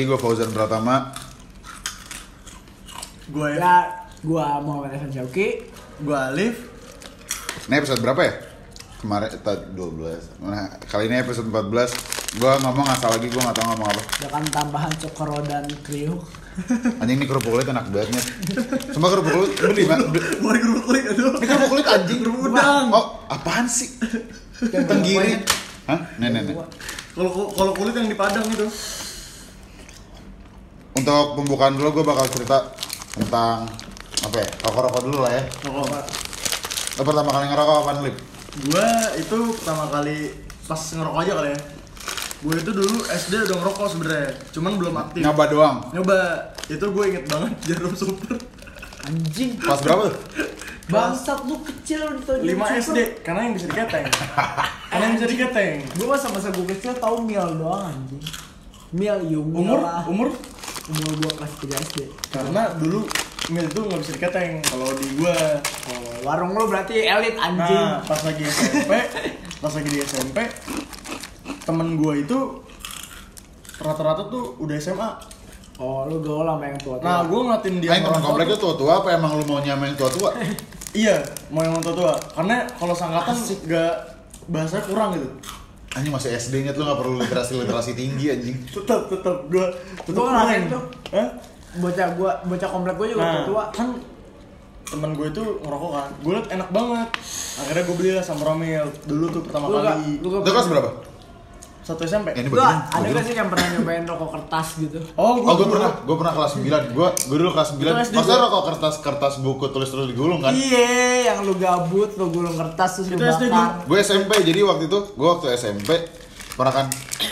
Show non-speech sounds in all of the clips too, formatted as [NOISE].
lagi, gue Fauzan Pratama Gue Ya, gua Muhammad Evan Syauki. gue Alif. Ini episode berapa ya? Kemarin, tadi 12 Nah, kali ini episode 14 Gue ngomong asal lagi, gue gak tau ngomong apa Ya kan tambahan cokro dan kriuk. [LAUGHS] Anjing ini kerupuk kulit enak banget Nyet. Sumpah kerupuk kulit, beli mak Gue kerupuk kulit aduh. Ini kerupuk kulit anjing Kerupuk udang. Oh, apaan sih? Tenggiri Hah? Nenek, nenek Kalau kalau kulit yang di Padang itu. Untuk pembukaan dulu gue bakal cerita tentang apa ya? Rokok-rokok dulu lah ya. Rokok. Lo pertama kali ngerokok apaan, Lip? Gue itu pertama kali pas ngerokok aja kali ya. Gue itu dulu SD udah ngerokok sebenarnya, cuman belum aktif. Nyoba doang. Nyoba. Itu gue inget banget [LAUGHS] jarum super. Anjing. Pas berapa tuh? Bangsat lu kecil gitu. 5 SD karena yang bisa diketeng. karena yang bisa diketeng. Gua masa-masa gua kecil tahu mil doang anjing. Mil yumil Umur lah. umur Umur gua kelas 3 SD. karena dulu mil itu nggak bisa diketeng kalau di gua Oh, warung lu berarti elit anjing. Nah, pas lagi SMP, pas lagi di SMP, temen gua itu rata-rata tuh udah SMA. Oh, lu gaul sama yang tua-tua. Nah, gua ngeliatin dia Ayo temen komplek tuh- itu tua-tua apa emang lu mau nyamain tua-tua? [LAUGHS] Iya, mau yang tua-tua. Karena kalau sangkatan gak bahasanya kurang gitu. Anjing masih SD nya lu gak perlu literasi-literasi tinggi anjing Tetap, tetap gua tetap Gua ngerasain tuh. Hah? bocah gua, bocah komplek gua juga Nah, tua-tua. kan temen gue itu ngerokok kan, gue liat enak banget. Akhirnya gue belilah sama Romil dulu tuh pertama Lu gak, kali. lu gak Itu kelas berapa? Satu SMP. Ini Lu bagian, ada gak sih yang pernah nyobain rokok kertas gitu? Oh, Oh gue pernah, gue pernah kelas 9 Gue gue dulu kelas 9 Itu SD Maksudnya gua. rokok kertas-kertas buku tulis-tulis digulung kan Iya, yang lu gabut, lu gulung kertas terus lu Itu SD bakar. Gue SMP, jadi waktu itu Gue waktu SMP Pernah kan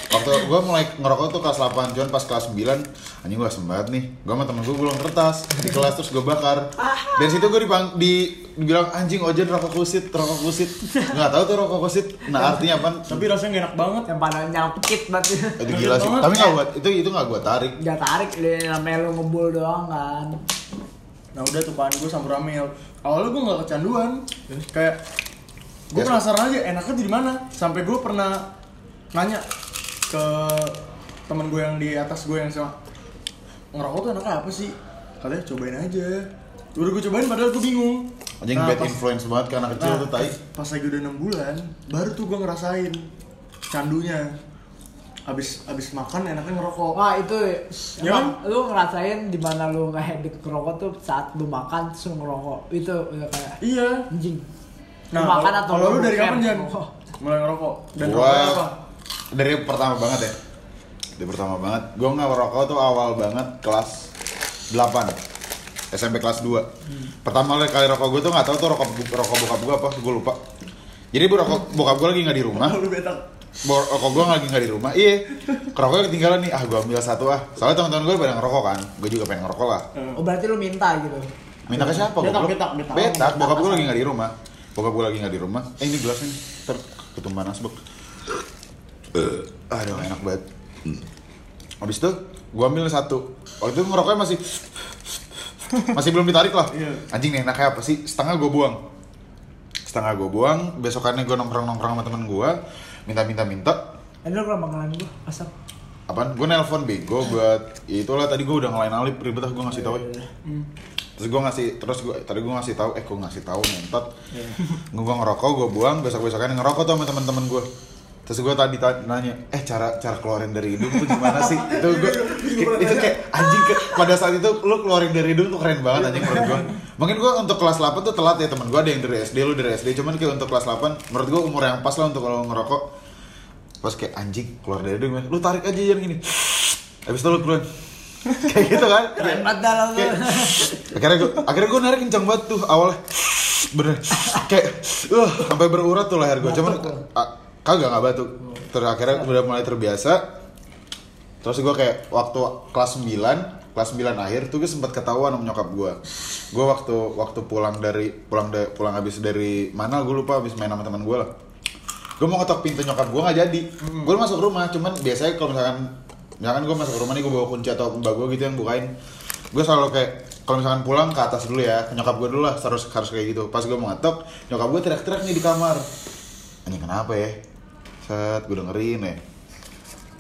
Waktu gue mulai ngerokok tuh kelas 8 Cuman pas kelas 9 Anjing gue asem banget nih Gue sama temen gue gulung kertas Di kelas terus gue bakar Dari situ gue dipang, di, dibilang Anjing ojen rokok kusit, rokok kusit Gak tahu tuh rokok kusit Nah artinya apa? Tapi rasanya gak enak banget. Yang pada nyalpekit banget. Itu gila sih. Tapi gak buat, itu, itu gak gue tarik Gak tarik deh, namanya lu ngebul doang kan. Nah udah tuh kan gue sama Ramil. Awalnya gue gak kecanduan. Kayak gue penasaran aja enaknya di mana. Sampai gue pernah nanya ke temen gue yang di atas gue yang sama ngerokok tuh enaknya apa sih? Katanya cobain aja. Udah gue cobain padahal gue bingung. Anjing Nah, bad pas- influence banget ke anak kecil Nah, tuh tai pas lagi udah 6 bulan, baru tuh gue ngerasain candunya. Abis abis makan enaknya ngerokok. Wah itu Ya emang lu ngerasain di mana lu nggak habit ngerokok tuh saat lu makan terus lu ngerokok itu udah kayak Iya. anjing. Nah, Lu makan kalau- atau kalau lu lu dari kapan Jan? Oh. Mulai ngerokok. Dan Gua apa? Dari pertama banget ya. Dari pertama banget. Gua nggak merokok tuh awal banget kelas 8. SMP kelas 2. Pertama kali rokok gue tuh nggak tahu tuh rokok bu- rokok bokap gue apa, gue lupa. Jadi bu rokok bokap gue lagi nggak di rumah. Rokok gue lagi nggak di rumah. Iya. Rokoknya ketinggalan nih. Ah gue ambil satu ah. Soalnya teman-teman gue pada ngerokok kan. Gue juga pengen ngerokok lah. Oh berarti lu minta gitu. Minta ke siapa? Goblok? betak, betak. Betak. Bokap gue lagi nggak di rumah. Bokap gue lagi nggak di rumah. Eh ini gelasnya nih. Ter ketumbahan asbak. Aduh enak banget. Habis itu gue ambil satu. Waktu itu ngerokoknya masih masih belum ditarik lah. Iya. Anjing nih enaknya apa sih? Setengah gue buang. Setengah gue buang. Besokannya gue nongkrong nongkrong sama temen gue. Minta minta minta. Ada lu kenapa ngalamin gua asap? Apaan? Gue nelpon bego buat itulah tadi gue udah ngelain alip ribet lah gue ngasih tahu. ya. Terus gue ngasih terus gue tadi gue ngasih tahu eh gue ngasih tahu nentot. Gue ngerokok gue buang besok besokannya ngerokok tuh sama teman-teman gue. Terus gue tadi ta- nanya, eh cara cara keluarin dari hidung tuh gimana sih? itu gue itu kayak anjing ke, pada saat itu lu keluarin dari hidung tuh keren banget anjing menurut gue. [LAUGHS] Mungkin gue untuk kelas 8 tuh telat ya temen gue ada yang dari SD lu dari SD cuman kayak untuk kelas 8 menurut gue umur yang pas lah untuk kalau ngerokok. Pas kayak anjing keluar dari hidung lu tarik aja jangan gini habis itu lu keluar [LAUGHS] kayak gitu kan? Dah lu. kayak- akhirnya gue akhirnya gue narik kencang banget tuh awalnya. Bener. Kayak uh sampai berurat tuh leher gue cuman kagak nggak batuk. Terus akhirnya udah mulai terbiasa. Terus gue kayak waktu kelas 9 kelas 9 akhir tuh gue sempat ketahuan sama nyokap gue gue waktu waktu pulang dari pulang da- pulang habis dari mana gue lupa habis main sama teman gue lah. Gue mau ngetok pintu nyokap gue nggak jadi. Gue masuk rumah cuman biasanya kalau misalkan misalkan gue masuk rumah nih gue bawa kunci atau mbak gue gitu yang bukain gue selalu kayak kalau misalkan pulang ke atas dulu ya ke nyokap gue dulu lah harus harus kayak gitu. Pas gue mau ngetok nyokap gue teriak-teriak nih di kamar. Ini kenapa ya set gue dengerin ya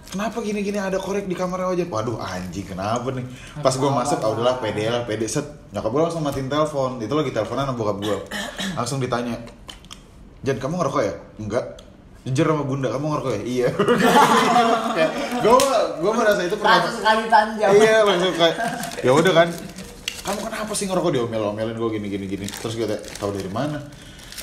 kenapa gini-gini ada korek di kamar aja? Waduh anjing kenapa nih? Pas gue masuk ah udahlah pede lah pede. Set nyokap gue langsung matiin telepon. Itu lagi teleponan sama bokap gue langsung ditanya Jan kamu ngerokok ya? Enggak. Jujur sama bunda kamu ngerokok ya? Iya. [LAUGHS] Gue gue merasa itu pernah Satu sekali tanjam. iya langsung kayak ya udah kan. Kamu kenapa sih ngerokok? Diomel-omelin gue gini gini gini terus gue tahu dari mana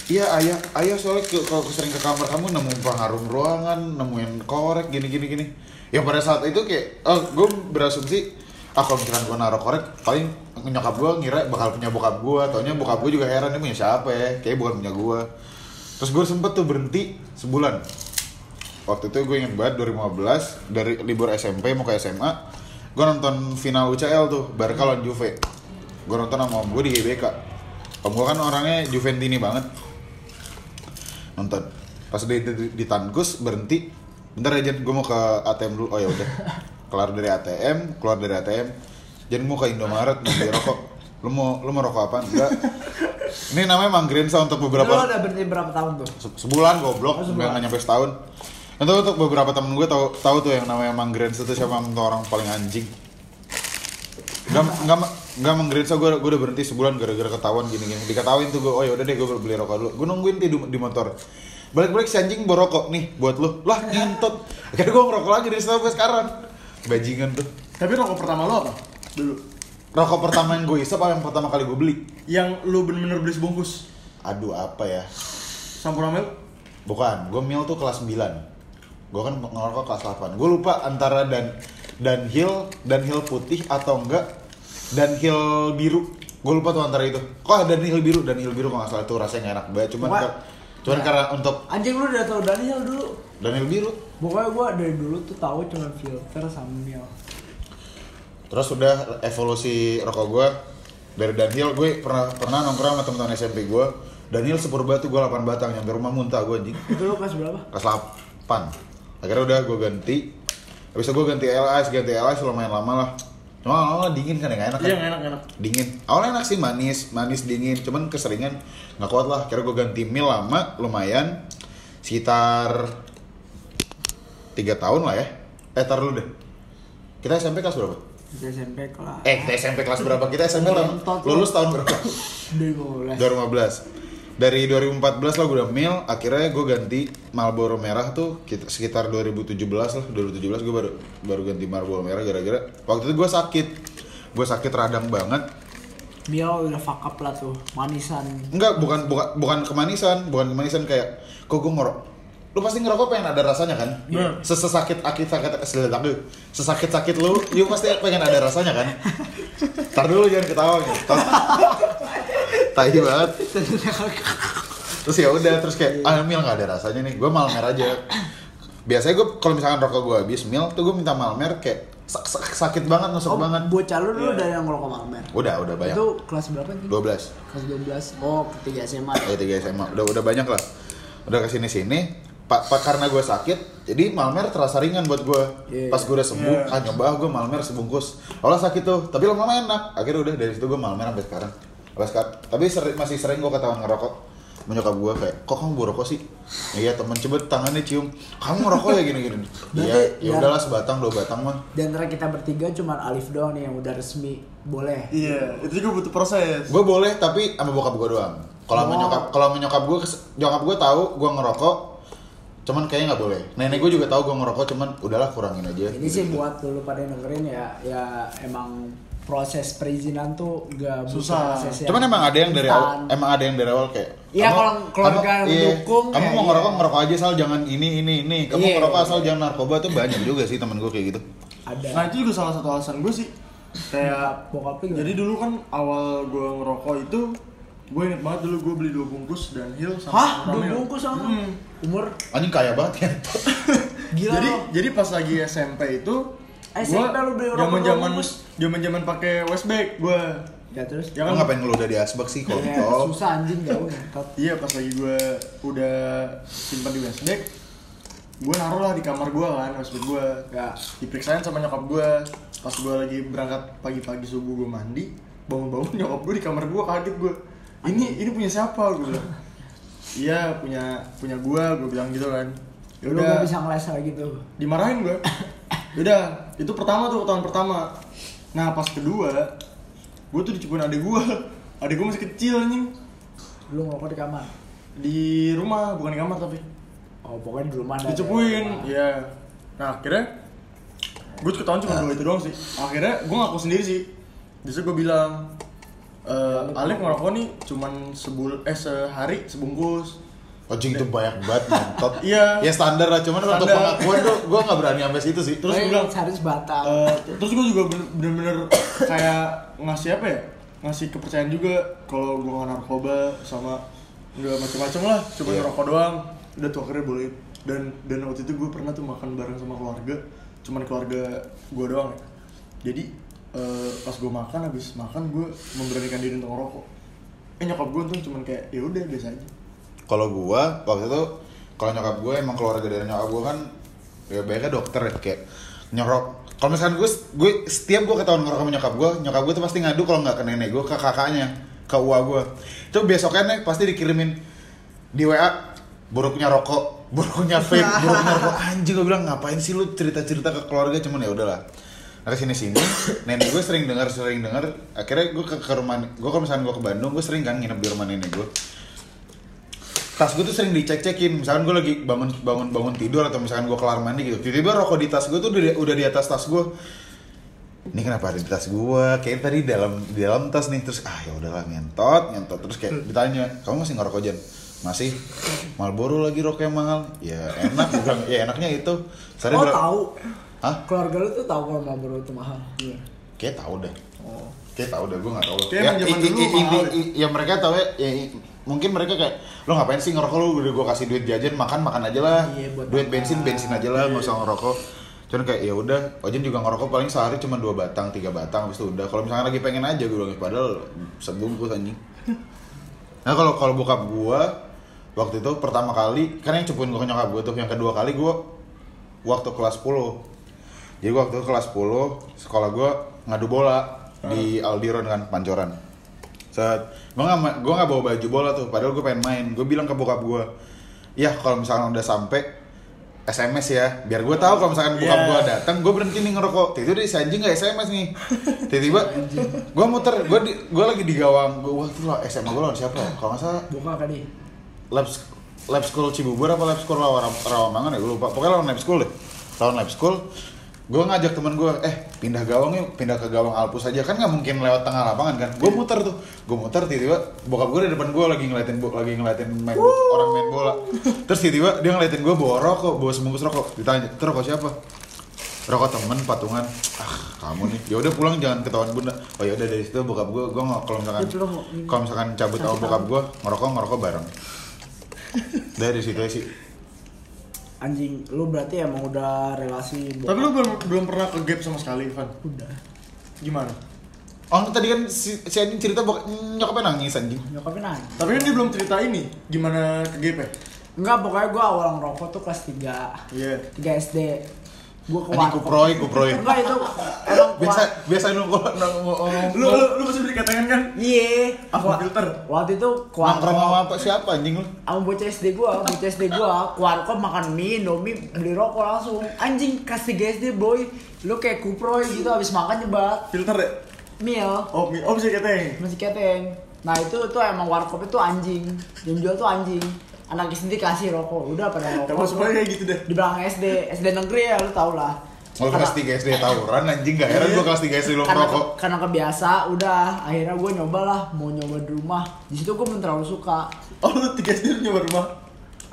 iya ayah ayah soalnya ke- kalau sering ke kamar kamu nemu pengharum ruangan nemuin korek gini gini gini. Ya pada saat itu kayak oh, gue berasumsi ah kalau gue naruh korek paling nyokap gue ngira bakal punya bokap gue taunya bokap gue juga heran ini punya siapa ya? Kayak bukan punya gue terus gue sempet tuh berhenti sebulan. Waktu itu gue inget banget 2015 dari libur SMP mau ke SMA gue nonton final UCL tuh Barca lawan Juve. Gue nonton sama gue di GBK om gue kan orangnya Juventini banget nonton. Pas di, di, di Tankus berhenti. Bentar ya Jen gue mau ke ATM dulu. Oh ya udah. Kelar dari ATM keluar dari ATM Jen mau ke Indomaret mau beli rokok. Lu mau lu mau rokok apa? Enggak. Ini namanya Manggrensa untuk Lu beberapa udah berhenti berapa tahun tuh? Se- sebulan goblok. Oh, sebulan. nggak nyampe setahun. Itu untuk beberapa temen gue tahu tahu tuh yang namanya Manggrensa itu siapa orang paling anjing. Gak, gak, gak Manggrensa gue, gue udah berhenti sebulan gara-gara ketahuan gini-gini Diketawain tuh gue, oh yaudah deh gue beli rokok dulu Gue nungguin di, di motor Balik-balik si anjing bawa rokok, nih buat lu Lah ngentot Akhirnya gue ngerokok lagi dari sampai sekarang Bajingan tuh Tapi rokok pertama lo apa? Dulu. Rokok pertama yang gue isep apa yang pertama kali gue beli? Yang lu bener-bener beli sebungkus. Aduh apa ya Sampurna Mil. Bukan, gue mil tuh kelas 9 Gue kan ngerokok kelas 8 Gue lupa antara dan Dunhill, Dunhill putih atau enggak Dunhill biru. Gue lupa tuh antara itu. Kok ada Dunhill biru, Dunhill biru kalau nggak salah itu rasanya nggak enak banget. Cuman, What? cuman karena untuk Anjing lu udah tau Daniel dulu. Dunhill biru. Pokoknya gua dari dulu tuh tahu cuma filter sama mil. Terus udah evolusi rokok gue Dari Dunhill, gue pernah pernah nongkrong sama teman-teman SMP gue Dunhill sepur batu gue 8 batang, nyampe rumah muntah gue anjing. Itu lu kelas berapa? kelas 8 akhirnya udah gue ganti. Habis itu gue ganti LS ganti LS lumayan lama lah cuma lama dingin kan ya nggak enak kan? Iya, enak enak. dingin. Awalnya enak sih manis manis dingin. Cuman keseringan nggak kuat lah. Akhirnya gue ganti mil lama lumayan. Sekitar tiga tahun lah ya. Eh tar dulu deh. Kita SMP kelas berapa? Itu SMP kelas. eh kita SMP kelas berapa? Kita SMP tahun lulus tahun berapa? [LAUGHS] 2015. 2015 dari 2014 lah gue udah mil akhirnya gue ganti Marlboro merah tuh kita- sekitar 2017 lah 2017 gue baru baru ganti Marlboro merah gara-gara waktu itu gue sakit. Gue sakit radang banget. Mil udah fuck up lah tuh, manisan. enggak bukan bukan bukan kemanisan bukan kemanisan kayak kok gue ngorok lu pasti ngerokok pengen ada rasanya kan? Bener. sesakit sakit sakit sesakit sakit lu lu pasti pengen ada rasanya kan? [LAUGHS] Tar dulu jangan ketawa gitu [LAUGHS] tai banget terus ya udah terus kayak ah mil nggak ada rasanya nih gue malmer aja biasanya gue kalau misalkan rokok gue habis mil tuh gue minta malmer kayak sak- sak- sakit banget nusuk Oh, banget bocah lu dulu Iya. dari yang ngerokok Malmer. udah udah banyak Itu kelas berapa sih? 12 Kelas 12. Oh, ketiga SMA. Ayo tiga SMA udah udah banyak lah udah ke sini sini pak pak karena gue sakit jadi malmer terasa ringan buat gue Iya. pas gue udah sembuh Iya. ah nyoba gue malmer sebungkus awalnya sakit tuh tapi lama-lama enak akhirnya udah dari situ gue malmer sampai sekarang sampai sekarang tapi seri- masih sering gue ketahuan ngerokok menyokap gue kayak kok kamu bawa rokok sih? Iya temen coba tangannya cium. Kamu ngerokok ya? Gini gini. Iya ya ya- udahlah sebatang dua batang mah. Di antara kita bertiga cuma Alif doang nih yang udah resmi. Boleh. Iya, itu juga butuh proses. gue boleh tapi sama bokap gue doang. Kalau Oh. menyokap kalau menyokap gue nyokap gue tahu gue ngerokok cuman kayaknya nggak boleh. Nenek gue juga tahu gue ngerokok cuman udahlah kurangin aja. Ini sih buat dulu pada dengerin ya, ya emang proses perizinan tuh gak Susah. cuman emang ada yang dari awal emang ada yang dari awal kayak Iya, kalau keluarga kamu- iya, mendukung, kamu mau iya. ngerokok ngerokok aja asal jangan ini ini ini kamu Iya. ngerokok asal jangan narkoba tuh banyak juga sih temen gue kayak gitu ada. Nah, itu juga salah satu alasan gue sih. Kayak bokap lu gimana? Jadi dulu kan awal gue ngerokok itu gue inget banget dulu gue beli dua bungkus dan Hill sama Hah? Dua bungkus sama? Hmm. Umur anjing kaya banget ya [LAUGHS] [LAUGHS] gila jadi jadi pas lagi SMP itu SMP lu beli rokok zaman dua zaman pakai westback gue Ya terus? ya kan? Ngapain ngeluh dari asbak sih kalau Ya, tol susah anjing jauh ngentot. iya pas lagi gue udah simpan di westback gue naruh lah di kamar gue kan westback gue Ya. diperiksain sama nyokap gue pas gue lagi berangkat pagi-pagi subuh gue mandi bangun-bangun [LAUGHS] nyokap gue di kamar gue kaget gue ini ini punya siapa? Gue bilang. [LAUGHS] Iya punya punya gue gue bilang gitu kan. Ya udah. gak bisa ngeles lagi tuh. Dimarahin gue [LAUGHS] udah itu pertama tuh tahun pertama. Nah pas kedua gue tuh dicepuin adik gue [LAUGHS] adik gue masih kecil anjing. Lu ngerokok di kamar? Di rumah bukan di kamar tapi. Oh pokoknya di rumah. Ada dicepuin ya nah akhirnya gue ketahuan cuma dua itu doang sih. Akhirnya gue ngaku sendiri sih. Justru gue bilang eh Alif ngerokok nih cuman sebul eh sehari sebungkus Anjing itu banyak banget ngentot. [LAUGHS] Iya. Ya standar lah, cuman untuk Standar. pengakuan tuh gue gak berani sampai situ sih. Terus gua bilang, cari sebatang Eh, terus gue juga bener- bener-bener kayak ngasih apa ya ngasih kepercayaan juga kalau gue nggak narkoba sama nggak macam-macam lah cuma Iya. ngerokok doang udah tuh akhirnya boleh dan dan waktu itu gue pernah tuh makan bareng sama keluarga cuman keluarga gue doang ya jadi eh, pas gue makan habis makan gue memberanikan diri untuk ngerokok eh nyokap gue tuh cuman kayak ya udah biasa aja Kalau gua waktu itu kalau nyokap gue emang keluarga dari nyokap gue kan ya banyaknya dokter ya kayak nyorok. Kalau misalkan gue gue setiap gue ketahuan ngerokok sama nyokap gue nyokap gue tuh pasti ngadu kalau nggak ke nenek gue ke kakaknya ke uwa gue itu besoknya nih pasti dikirimin di wa buruknya rokok [LAUGHS] buruknya vape buruknya rokok. Anjing gue bilang ngapain sih lu cerita cerita ke keluarga? Cuman ya udahlah. Nah ke sini sini nenek gue sering dengar sering dengar akhirnya gue ke, ke rumah gue kalau misalkan gue ke Bandung gue sering kan nginep di rumah nenek gue tas gue tuh sering dicek-cekin. Misalkan gue lagi bangun bangun bangun tidur atau misalkan gue kelar mandi gitu tiba-tiba rokok di tas gue tuh udah, udah di atas tas gue ini kenapa ada di tas gue kayak tadi dalam di dalam tas nih terus ah ya udahlah ngentot ngentot. Terus kayak ditanya kamu masih ngerokok jan masih. Marlboro lagi rokoknya mahal. Ya enak. Gue bilang ya enaknya itu. Sari oh tahu. Hah? Keluarga lu tuh tahu kalau Marlboro itu mahal. Iya. Kayak tahu deh oh. Kayak tau dah, gue gak tau Kayak zaman i- i- dulu i- mahal i- i- ya. mereka tau ya, ya i- mungkin mereka kayak lo ngapain sih ngerokok? Lu udah gue kasih duit jajan makan makan aja lah. Iya, buat duit makan. bensin bensin aja lah nggak usah ngerokok. Cuman kayak ya udah. Ojen juga ngerokok paling sehari cuma dua batang tiga batang habis itu udah. Kalau misalnya lagi pengen aja gue bilang padahal sebungkus anjing. Nah kalau kalau bokap gue waktu itu pertama kali kan yang cepuin gue ke nyokap gue tuh yang kedua kali gue waktu kelas 10 jadi waktu kelas 10 sekolah gue ngadu bola di Aldiron kan Pancoran Set, gue gak, gue gak bawa baju bola tuh, padahal gue pengen main. Gue bilang ke bokap gue, ya kalau misalkan udah sampai SMS ya, biar gue tahu kalau misalkan bokap Iya. gue datang, gue berhenti nih ngerokok. Tiba-tiba si anjing gak SMS nih. [LAUGHS] Tiba-tiba gue muter, gue di, gue lagi di gawang, gue waktu lah SMA gue lawan siapa ya? Kalau nggak salah buka kali lab, lab school Cibubur apa lab school Rawa- Rawamangun ya gue lupa pokoknya lawan lab school deh lawan lab school gue ngajak temen gue eh pindah gawang yuk pindah ke gawang Alpus aja. Kan nggak mungkin lewat tengah lapangan kan. Gue muter tuh gue muter tiba-tiba bokap gue di depan gue lagi ngeliatin bo- lagi ngeliatin main orang main bola. Terus tiba-tiba dia ngeliatin gue bawa rokok bawa sebungkus rokok. Ditanya itu rokok siapa? Rokok temen patungan. Ah kamu nih. Ya udah pulang jangan ketahuan bunda. Oh ya udah dari situ bokap gue gue nggak kalau misalkan kalau misalkan cabut sama bokap gue ngerokok ngerokok bareng. Dari situ sih anjing lu berarti emang udah relasi tapi lu belum belum pernah ke gap sama sekali Ivan? Udah. Gimana? Oh tadi kan si, si anjing cerita bok nyokapnya nangis anjing. Nyokapin aja tapi kan dia belum cerita ini gimana ke gap ya enggak pokoknya gua awal ngerokok tuh kelas 3 iya. 3 SD gua ke anjing warkop kuproy kuproy. Enggak itu emang biasa biasa lu ngomong lu lu lu masih beli katangan kan? Iya. Apa filter? waktu itu ke nongkrong sama apa siapa anjing lu? Sama bocah SD gua, bocah SD gua, ke warkop makan mie, indomie, beli rokok langsung. Anjing kasih SD boy, lu kayak kuproy gitu habis makan nyebat. Filter ya? Mil. Oh mi- oh bisa kateng masih keteng. Nah itu tuh emang warkop itu anjing, yang jual tuh anjing. Anak SD kasih rokok, udah pada rokok. supaya kayak gitu deh Di belakang SD, SD negeri ya lu tau lah. Kalau kelas 3 SD tawuran anjing gak heran gua kelas 3 SD lu karena, kebiasa, udah akhirnya gue nyoba lah mau nyoba di rumah. Di situ gue belum terlalu suka. oh lu tiga sendiri nyoba rumah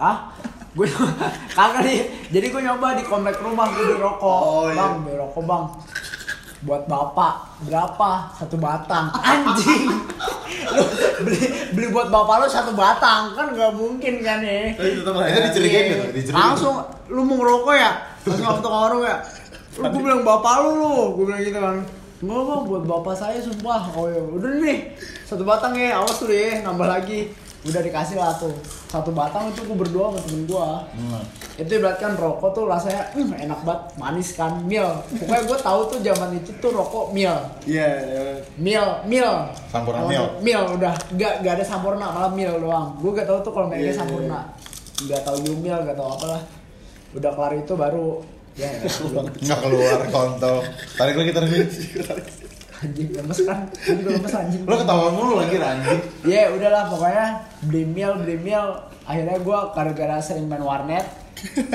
Ah, gue [LAUGHS] kagak nih. Jadi gue nyoba di komplek rumah gue beli rokok. Oh, iya. Bang, beli rokok bang. Buat bapak berapa? Satu batang. Anjing. [LAUGHS] lu beli beli buat bapak lu satu batang kan nggak mungkin kan ya. tapi tetap ya Iya. gitu. Langsung lu mau ngerokok ya? Langsung ke warung ya? Lu gue bilang bapak lu lu, gue bilang gitu kan. Enggak bang, buat bapak saya sumpah. Oh ya, udah nih, satu batang ya, awas tuh deh, nambah lagi. Udah dikasih lah tuh, satu batang itu gue berdua sama temen gue. Hmm. Itu ibarat kan rokok tuh rasanya hmm, enak banget, manis kan, mil. Pokoknya gue tahu tuh zaman itu tuh rokok mil. iya iya. Mil, mil. Sampurna mil. Mil udah, gak, gak ada sampurna, malah mil doang. Gue gak tahu tuh kalau mereka Iya, iya, sampurna. Gak tahu Yumil, gak tahu apalah. udah kelar itu baru ya, ya [LAUGHS] nggak keluar kontol tarik lagi tarik lagi anjing lemes kan gue juga lemes anjing lo ketawa mulu lagi anjing ya udahlah pokoknya beli meal beli meal akhirnya gue gara-gara sering main warnet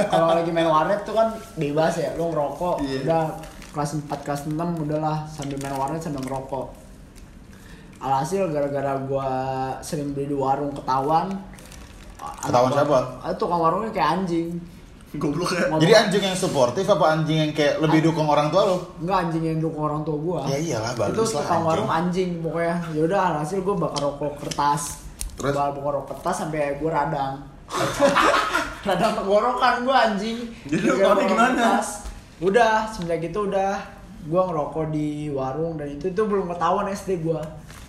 kalau lagi main warnet tuh kan bebas ya lo ngerokok Iya. udah kelas 4 kelas 6 udahlah sambil main warnet sambil ngerokok alhasil gara-gara gue sering beli di warung ketahuan Ketahuan siapa? Ah, tukang warungnya kayak anjing Goblok ya. Jadi anjing yang suportif apa anjing yang kayak lebih dukung orang tua lo Enggak anjing yang dukung orang tua gua. Ya iyalah, Itu bagus lah, tukang anjing. warung anjing pokoknya. Ya udah hasil gua bakar rokok kertas. Terus? Bakar rokok kertas sampai gua radang. [LAUGHS] radang tenggorokan gua anjing. Jadi rokok gimana? kertas. Udah, semenjak itu udah gua ngerokok di warung dan itu itu belum ketahuan SD gua.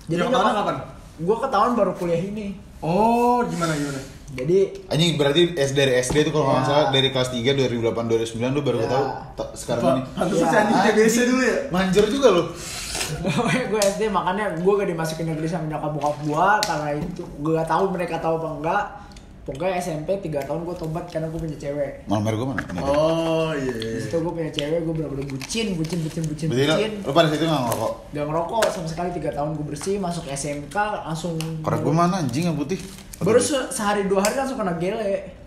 Yang ketahuan nyokap- kapan? Gua ketahuan baru kuliah ini. Oh, gimana gimana? Jadi anjing berarti SD dari SD tuh kalau nggak Ya. salah dari kelas 3 2008 2009 lu baru Ya. tahu ta- sekarang ini Pantesan anjing TBC dulu ya. manjur juga lo Pokoknya gue SD makanya gue gak dimasukin negeri sama nyokap bokap gue karena itu gue gak tahu mereka tahu apa enggak pokoknya SMP 3 tahun gue tobat karena gue punya cewek Malmer gue mana? Oh, iya. di situ gue punya cewek gue bener-bener bucin bucin bucin bucin Berarti lo, bucin lo pada situ nggak ngerokok? gak ngerokok sama sekali 3 tahun gue bersih masuk SMK langsung Korek gue mana anjing yang putih? baru se- sehari dua hari langsung kena gele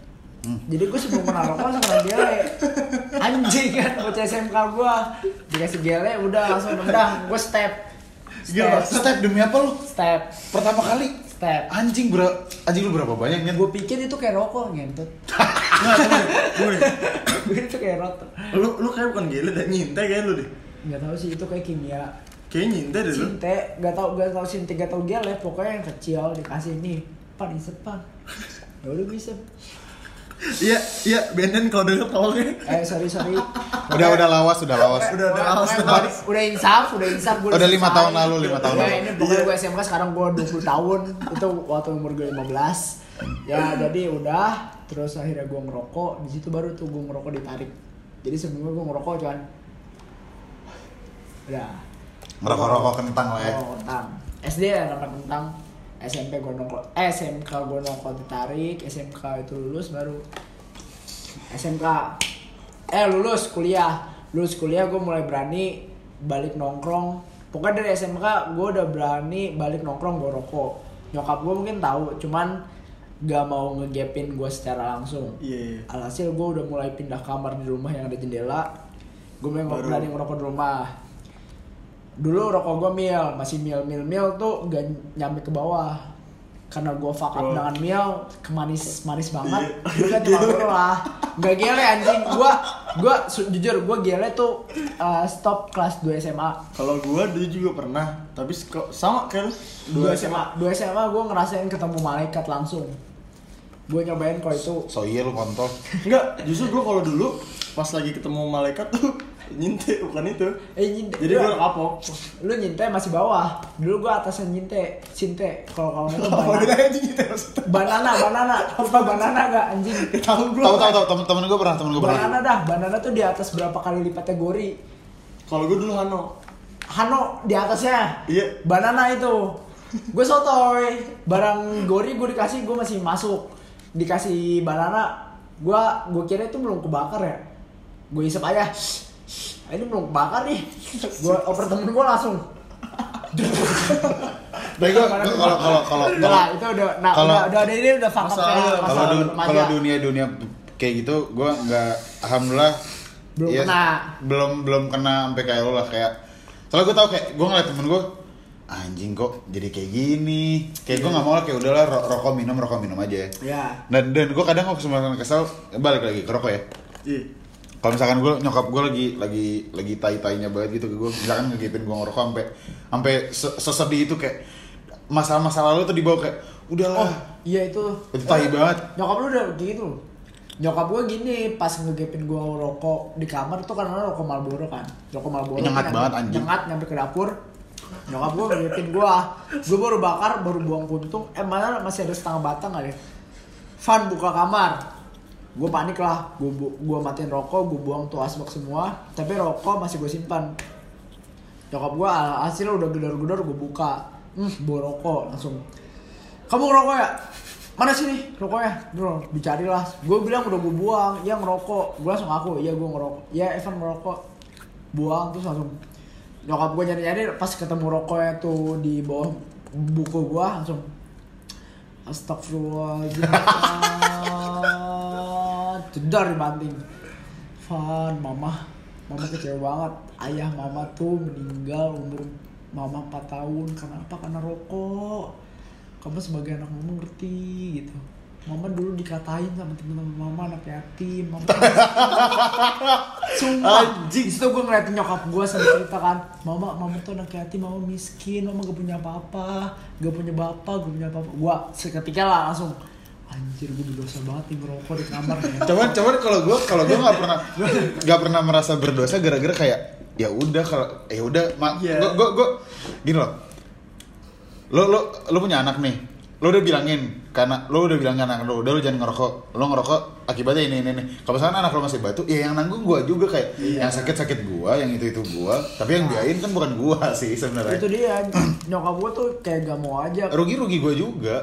jadi gue sebelum kena rokok langsung kena gele anjing [LAUGHS] kan bocah SMK gue dikasih gele udah langsung nendang gue step. Gila, step. Step demi apa lo? step. Pertama kali? Step. Anjing ber anjing lu berapa banyak nih? gue pikir itu kayak rokok ngentut [LAUGHS] Nggak, tunggu deh, tunggu deh. gue itu kayak rokok. Lu lu kayak bukan gila dan nyintai kayak lu deh. nggak tahu sih itu kayak kimia. Kayaknya nyintai deh lu. cinte nggak tahu nggak tahu sinte nggak tahu gele pokoknya yang kecil dikasih nih pan isep pan [LAUGHS] ya udah bisa Iya, iya, Benden kalau denger tolongnya. eh sorry sorry Udah udah lawas, udah lawas. Udah, udah, Pokoknya awas, gua- awas. udah insaf udah insaf gue Udah lima tahun lalu, lima tahun ya, lalu. ini pokoknya Iya. gue SMK sekarang gue 20 tahun itu waktu umur gue 15 ya jadi udah terus akhirnya gue ngerokok di situ baru tuh gue ngerokok ditarik jadi sebelumnya gue ngerokok cuman udah Ngerokok-rokok kentang lah ya. Oh, kentang. SD ya nongkrong kentang. SMP gue nongkrong, eh SMK gue nongkrong ditarik, SMK itu lulus baru SMK eh lulus kuliah, lulus kuliah gue mulai berani balik nongkrong. Pokoknya dari SMK gue udah berani balik nongkrong gue rokok. Nyokap gue mungkin tahu, cuman gak mau ngegapin gue secara langsung. Iya, iya. Alhasil gue udah mulai pindah kamar di rumah yang ada jendela. Gue memang Baru. berani ngerokok di rumah. Dulu rokok gue mil, masih mil mil mil tuh gak nyampe ke bawah. Karena gue fuck up Oh. dengan mil, kemanis manis banget. Iya. Gue kan cuma lah. Gak gele anjing. Gue gue jujur gue gele tuh uh, stop kelas 2 SMA. Kalau gua dulu juga pernah, tapi kok sama kayak lu. 2 SMA, 2 SMA gue ngerasain ketemu malaikat langsung. Gue nyobain kalau itu So iya lu kontol. Enggak, justru gua kalau dulu pas lagi ketemu malaikat tuh nyintai bukan itu. Eh nyinte. Jadi gua kapok. Lu nyinte masih bawah. Dulu gua atasnya nyinte, sinte. Kalau kawan itu [LAUGHS] banana. anjing? Banana, banana. Apa banana [LAUGHS] gak anjing? Tahu gua. Tahu tahu tahu temen-temen gue pernah, temen gue pernah. Banana dah, banana tuh di atas berapa kali lipatnya gori. Kalau gua dulu Hano. Hano di atasnya. Iya. Banana itu. Gue sotoy. Barang gori gue dikasih gue masih masuk. Dikasih banana, gua gue kira itu belum kebakar ya. Gue isep aja. "Ah, Ini belum kebakar nih. Gue oper temen gue langsung. Tapi gue kalau kalau kalau lah, itu udah, nah, kalau- udah, udah, ini udah fakta kalau dun- remaja. kalau dunia dunia kayak gitu gue nggak alhamdulillah Belum iya, kena. belum belum kena sampai kayak lo lah kayak soalnya gue tau kayak gue ngeliat temen gue anjing kok jadi kayak gini kayak gue nggak mau lah kayak udahlah ro- rokok minum rokok minum aja Ya. dan dan gue kadang waktu kesempatan kesel balik lagi ke rokok ya Iya. Kalau misalkan gue nyokap gue lagi lagi lagi tai tainya banget gitu ke gue misalkan ngegipin gue ngerokok sampai sampai se- sesedih itu kayak masalah-masalah lalu tuh dibawa kayak udahlah Oh, iya itu. Itu tai banget. Nyokap lu udah gitu. Nyokap gue gini, pas ngegepin gue rokok di kamar tuh karena rokok Marlboro kan. Rokok Marlboro. Nyengat nyampe- banget, anjing. Nyengat nyampe ke dapur. Nyokap gue ngegepin gue. Gue baru bakar, baru buang puntung. Eh mana masih ada setengah batang kali. Fan buka kamar. Gue panik lah. Gue gue matiin rokok, gue buang tuh asbak semua. Tapi rokok masih gue simpan. Nyokap gue hasilnya udah gedor-gedor gue buka. Hmm, bawa rokok langsung. Kamu ngerokok ya? mana sini rokoknya bro dicarilah gue bilang udah gue buang ya ngerokok gue langsung ngaku iya gue ngerokok ya Evan ngerokok buang terus langsung nyokap gue nyari nyari pas ketemu rokoknya tuh di bawah buku gue langsung Astagfirullahaladzim [LAUGHS] Jedar dibanting. Van, mama. Mama kecewa banget. Ayah mama tuh meninggal umur Mama 4 tahun. Karena apa? Karena rokok. Kamu sebagai anak mama ngerti gitu. Mama dulu dikatain sama temen-temen mama anak yatim. Mama [LAUGHS] Sumpah. Anjing. Di situ gue ngeliatin nyokap gue sambil cerita kan. Mama, mama tuh anak yatim, mama miskin Mama gak punya apa-apa. Gak punya bapak, gak punya apa-apa. Gue seketika lah langsung Anjir gue berdosa banget nih ngerokok di kamar nih. [LAUGHS] Cuman cuman kalau gue kalau gue nggak pernah nggak pernah merasa berdosa gara-gara kayak ya udah kalau ya udah mak Iya. gue gue gue gini loh. Lo lo lo punya anak nih. Lo udah bilangin karena lo udah bilang ke anak lo udah lo jangan ngerokok. Lo ngerokok akibatnya ini ini ini. Kalau misalnya anak lo masih batu ya yang nanggung gue juga kayak Iya. yang sakit sakit gue yang itu itu gue tapi yang biayain kan bukan gue [LAUGHS] sih sebenarnya. Itu dia nyokap gue tuh kayak gak mau aja. Rugi rugi gue juga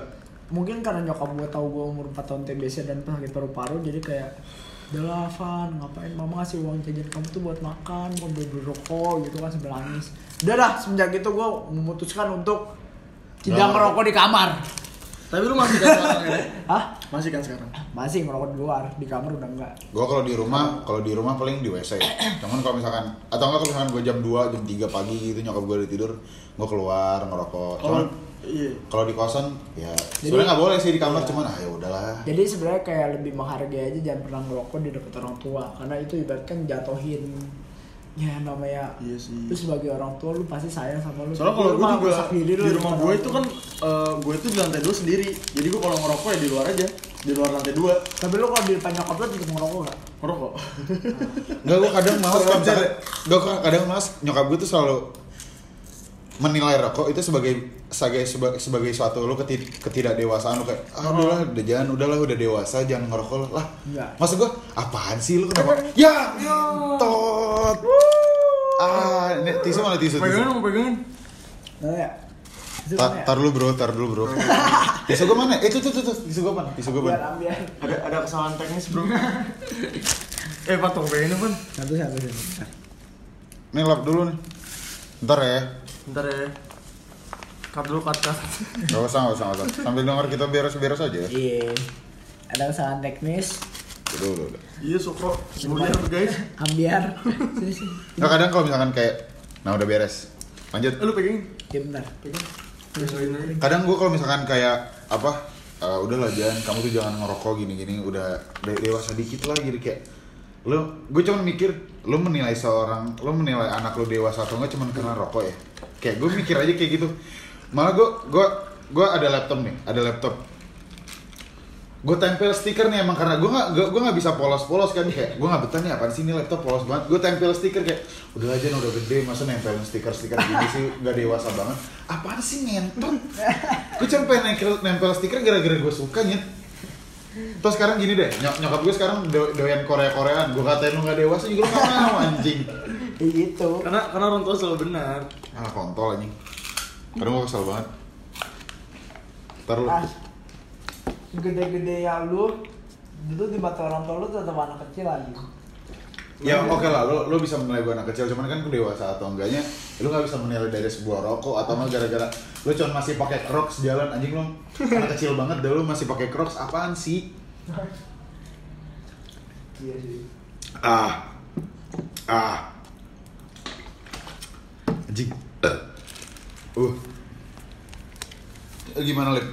mungkin karena nyokap gue tahu gue umur 4 tahun TBC dan sakit paru-paru jadi kayak udah Van ngapain? Mama ngasih uang jajan kamu tuh buat makan buat beli beli rokok gitu kan sambil nangis. Udah dah semenjak itu gue memutuskan untuk tidak merokok di kamar. Tapi lu masih kan sekarang ya? [LAUGHS] Hah? Masih kan sekarang? masih ngerokok di luar di kamar udah enggak. Gue kalau di rumah kalau di rumah paling di wc cuman kalau misalkan atau enggak kalau misalkan gue jam 2 jam 3 pagi gitu nyokap gue udah tidur gue keluar ngerokok. Cuman Oh, iya. kalau di kosan ya sebenarnya nggak boleh sih di kamar Iya. cuman ah ya udahlah jadi sebenarnya kayak lebih menghargai aja jangan pernah ngerokok di dekat orang tua karena itu ibaratkan jatuhin ya namanya Iya sih. lu sebagai orang tua lu pasti sayang sama lu Soalnya kalau gue juga diri di rumah depan gue itu kan eh, gue itu di lantai dua sendiri. Jadi gue kalau ngerokok ya di luar aja, di luar lantai dua Tapi lu kalau di depan nyokap lu tetep ngerokok gak? ngerokok. [LAUGHS] nggak gue kadang malas gue kadang malas nyokap gue tuh selalu menilai rokok itu sebagai sebagai sebagai, sebagai suatu lu keti, ketidakdewasaan lu kayak ah udahlah udah jangan udahlah udah dewasa jangan ngerokok lah Enggak. maksud gue apaan sih lu kenapa ya tot ah ini tisu mana tisu tisu Pegangan mau pegangan. Ya. Ta- ya? tar dulu bro, tar dulu bro. [LAUGHS] tisu gue mana? Eh, itu tuh tuh tuh, tisu gue mana? Tisu gue mana? Ada ada kesalahan teknis bro. [LAUGHS] eh patung pegangan pan. Satu, satu, satu. Nih lap dulu nih. Ntar ya. Ntar ya. Cut dulu cut cut. Gak usah, gak usah, gak usah. Sambil denger kita beres-beres aja ya. Iya. Ada kesalahan teknis. Udah, udah, udah. Iya sokro. Semuanya guys. Ambiar. Sini sini. Nggak kadang kalau misalkan kayak, nah udah beres. Lanjut. Eh, lu pegangin. Ya bentar. Pegang. Kadang gue kalau misalkan kayak apa? eh, udahlah jangan kamu tuh jangan ngerokok gini-gini udah de- dewasa dikit lah gitu kayak lo gue cuman mikir lo menilai seorang lo menilai anak lo dewasa atau enggak cuman karena rokok ya? Kayak gue mikir aja kayak gitu. Malah gue gue gue ada laptop nih ada laptop. Gue tempel stiker nih emang karena gue nggak gue nggak bisa polos-polos kan kayak gue nggak betah nih apaan sih ini laptop polos banget. Gue tempel stiker kayak udah aja udah gede masa nempelin stiker-stiker gini sih? Nggak dewasa banget. Apaan sih ngentot? Gue cuma pengen nempel, nempel stiker gara-gara gue suka nyet terus sekarang gini deh nyok nyokap gue sekarang do doyan Korea Koreaan gue katain lu nggak dewasa juga lu nggak mau anjing [LAUGHS] gitu. Karena karena orang tua selalu benar. ah kontol anjing kadang gue kesel banget ntar lu Ah. Gede-gede ya lu dulu di mata orang tua lu tetap anak kecil lagi. Ya oke lah, lo, lo bisa menilai gue anak kecil, cuman kan gue dewasa atau enggaknya Lo gak bisa menilai dari sebuah rokok atau enggak gara-gara Lo cuma masih pakai crocs jalan, anjing lo anak kecil banget deh lo masih pakai crocs, apaan sih? Iya sih. Ah, ah Anjing Uh Eh, Gimana Lip?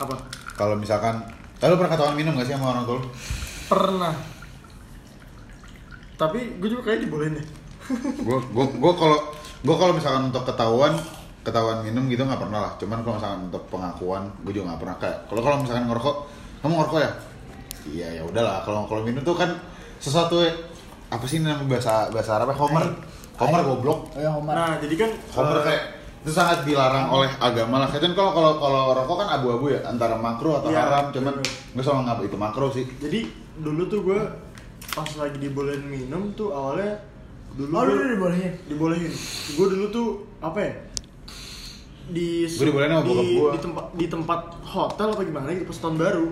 Apa? Kalau misalkan, eh, lo pernah ketahuan minum gak sih sama orang tua lo? Pernah. Tapi gue juga kayak dibolehin deh. gue gue gue kalau gue kalau misalkan untuk ketahuan ketahuan minum gitu nggak pernah lah. Cuman kalau misalkan untuk pengakuan gue juga nggak pernah. Kayak kalau kalau misalkan ngerokok kamu ngerokok ya? Iya ya udahlah. Kalau kalau minum tuh kan sesuatu ya- apa sih nama bahasa bahasa Arabnya? Homer? Homer goblok. Oh ya Omar. Nah, jadi kan homer eh, kayak itu sangat dilarang oleh agama lah. Kan kalau kalau kalau rokok kan abu-abu ya antara makro atau Iya, haram. Cuman gue sama ngapa itu makro sih. Jadi dulu tuh gue pas lagi dibolehin minum tuh awalnya dulu Oh gua lu udah dibolehin. dibolehin. Gue dulu tuh apa ya? di Gua dibolehin sama di, bokap gua. di tempat di tempat hotel apa gimana gitu pas tahun baru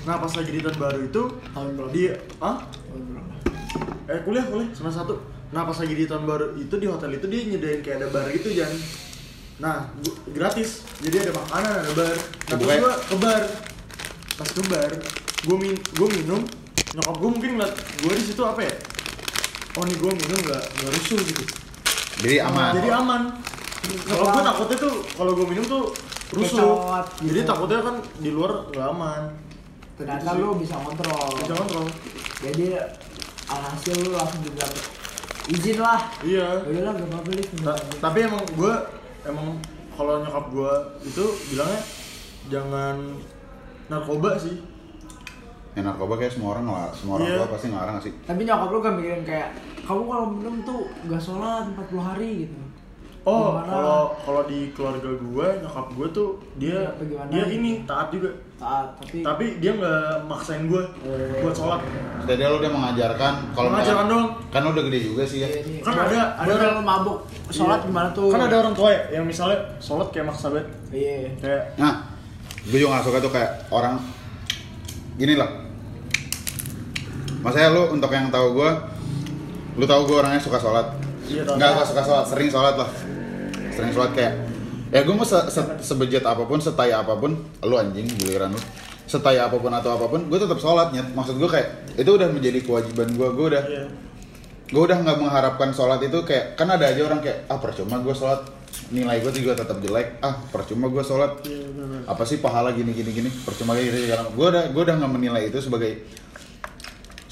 nah pas lagi di tahun baru itu Tahun berapa? di ah Tahun berapa? eh kuliah kuliah semester satu nah pas lagi di tahun baru itu di hotel itu dia nyediain kayak ada bar gitu Jan nah gua- gratis jadi ada makanan ada bar nah terus buka- gua ke bar pas ke bar gua min gua minum nyokap gua mungkin ngeliat gua di situ apa ya oh nih gua minum nggak nggak rusuh gitu Jadi aman. jadi aman kalau gue takutnya tuh kalau gue minum tuh rusuh Kecot, gitu. jadi takutnya kan di luar nggak aman Ternyata Gitu lu bisa kontrol. bisa kontrol Jadi alhasil lu langsung dapet izin lah. iya Ya udahlah gak apa-apa. Ta- tapi emang gue emang kalau nyokap gue itu bilangnya jangan narkoba sih Ya, narkoba kayak semua orang lah, semua orang Iya. tua pasti ngelarang sih. Tapi nyokap lu kan mikirin kayak kamu kalau minum tuh gak sholat 40 hari gitu. oh kalau kalau di keluarga gue nyokap gue tuh dia gimana? dia ini taat juga taat tapi tapi dia nggak maksain gue buat sholat Jadi lu udah mengajarkan kalau Mengajarkan doang. Kan lu udah gede juga sih ya. Iya, iya. Kan ada- ada- Buat kalau mabuk sholat Iya. gimana tuh? kan ada orang tua ya yang misalnya sholat kayak maksa banget Iya. kayak Nah, gue juga gak suka tuh kayak orang gini lah. Maksudnya lu untuk yang tahu gue, lu tahu gue orangnya suka sholat. Iya. Nggak gak suka sholat, sering sholat lah. Sering sholat kayak ya gue mau se se- sebejat apa pun, setai apa pun, lu anjing giliran lu. Setai apa pun atau apa pun, gue tetap sholat nyet. Maksud gue kayak itu udah menjadi kewajiban gue. Gue udah iya gue udah nggak mengharapkan sholat itu kayak kan ada aja orang kayak ah percuma gue sholat nilai gue juga tetap jelek ah percuma gue sholat iya apa sih pahala gini gini gini percuma kayak gitu gue udah gue udah nggak menilai itu sebagai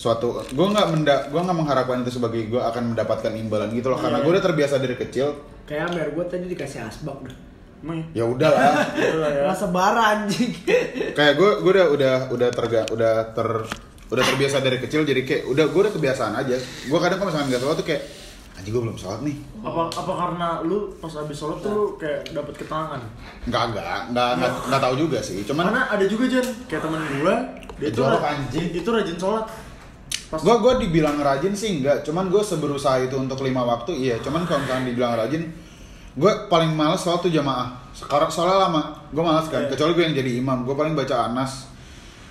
suatu gue nggak menda gue nggak mengharapkan itu sebagai gue akan mendapatkan imbalan gitu loh karena Iya. gue udah terbiasa dari kecil Kayak Mer gue tadi dikasih asbak dah. ya? ya udahlah [LAUGHS] Udah ya. Rasa bara anjing. [LAUGHS] kayak gue gue udah udah udah terga udah ter udah terbiasa dari kecil jadi kayak udah gue udah kebiasaan aja gue kadang kalau misalkan nggak sholat tuh kayak anjing gue belum sholat nih apa apa karena lu pas habis sholat tuh lu kayak dapet ketenangan nggak nggak nggak nggak nggak tahu juga sih cuman karena ada juga Jan kayak temen gua dia anjing. itu rajin sholat Gue gua dibilang rajin sih enggak, cuman gue seberusaha itu untuk lima waktu iya. Cuman kalau misalkan dibilang rajin, gue paling males tuh jamaah. Sekarang soalnya lama, gue males kan. Iya. Kecuali gue yang jadi imam, gue paling baca anas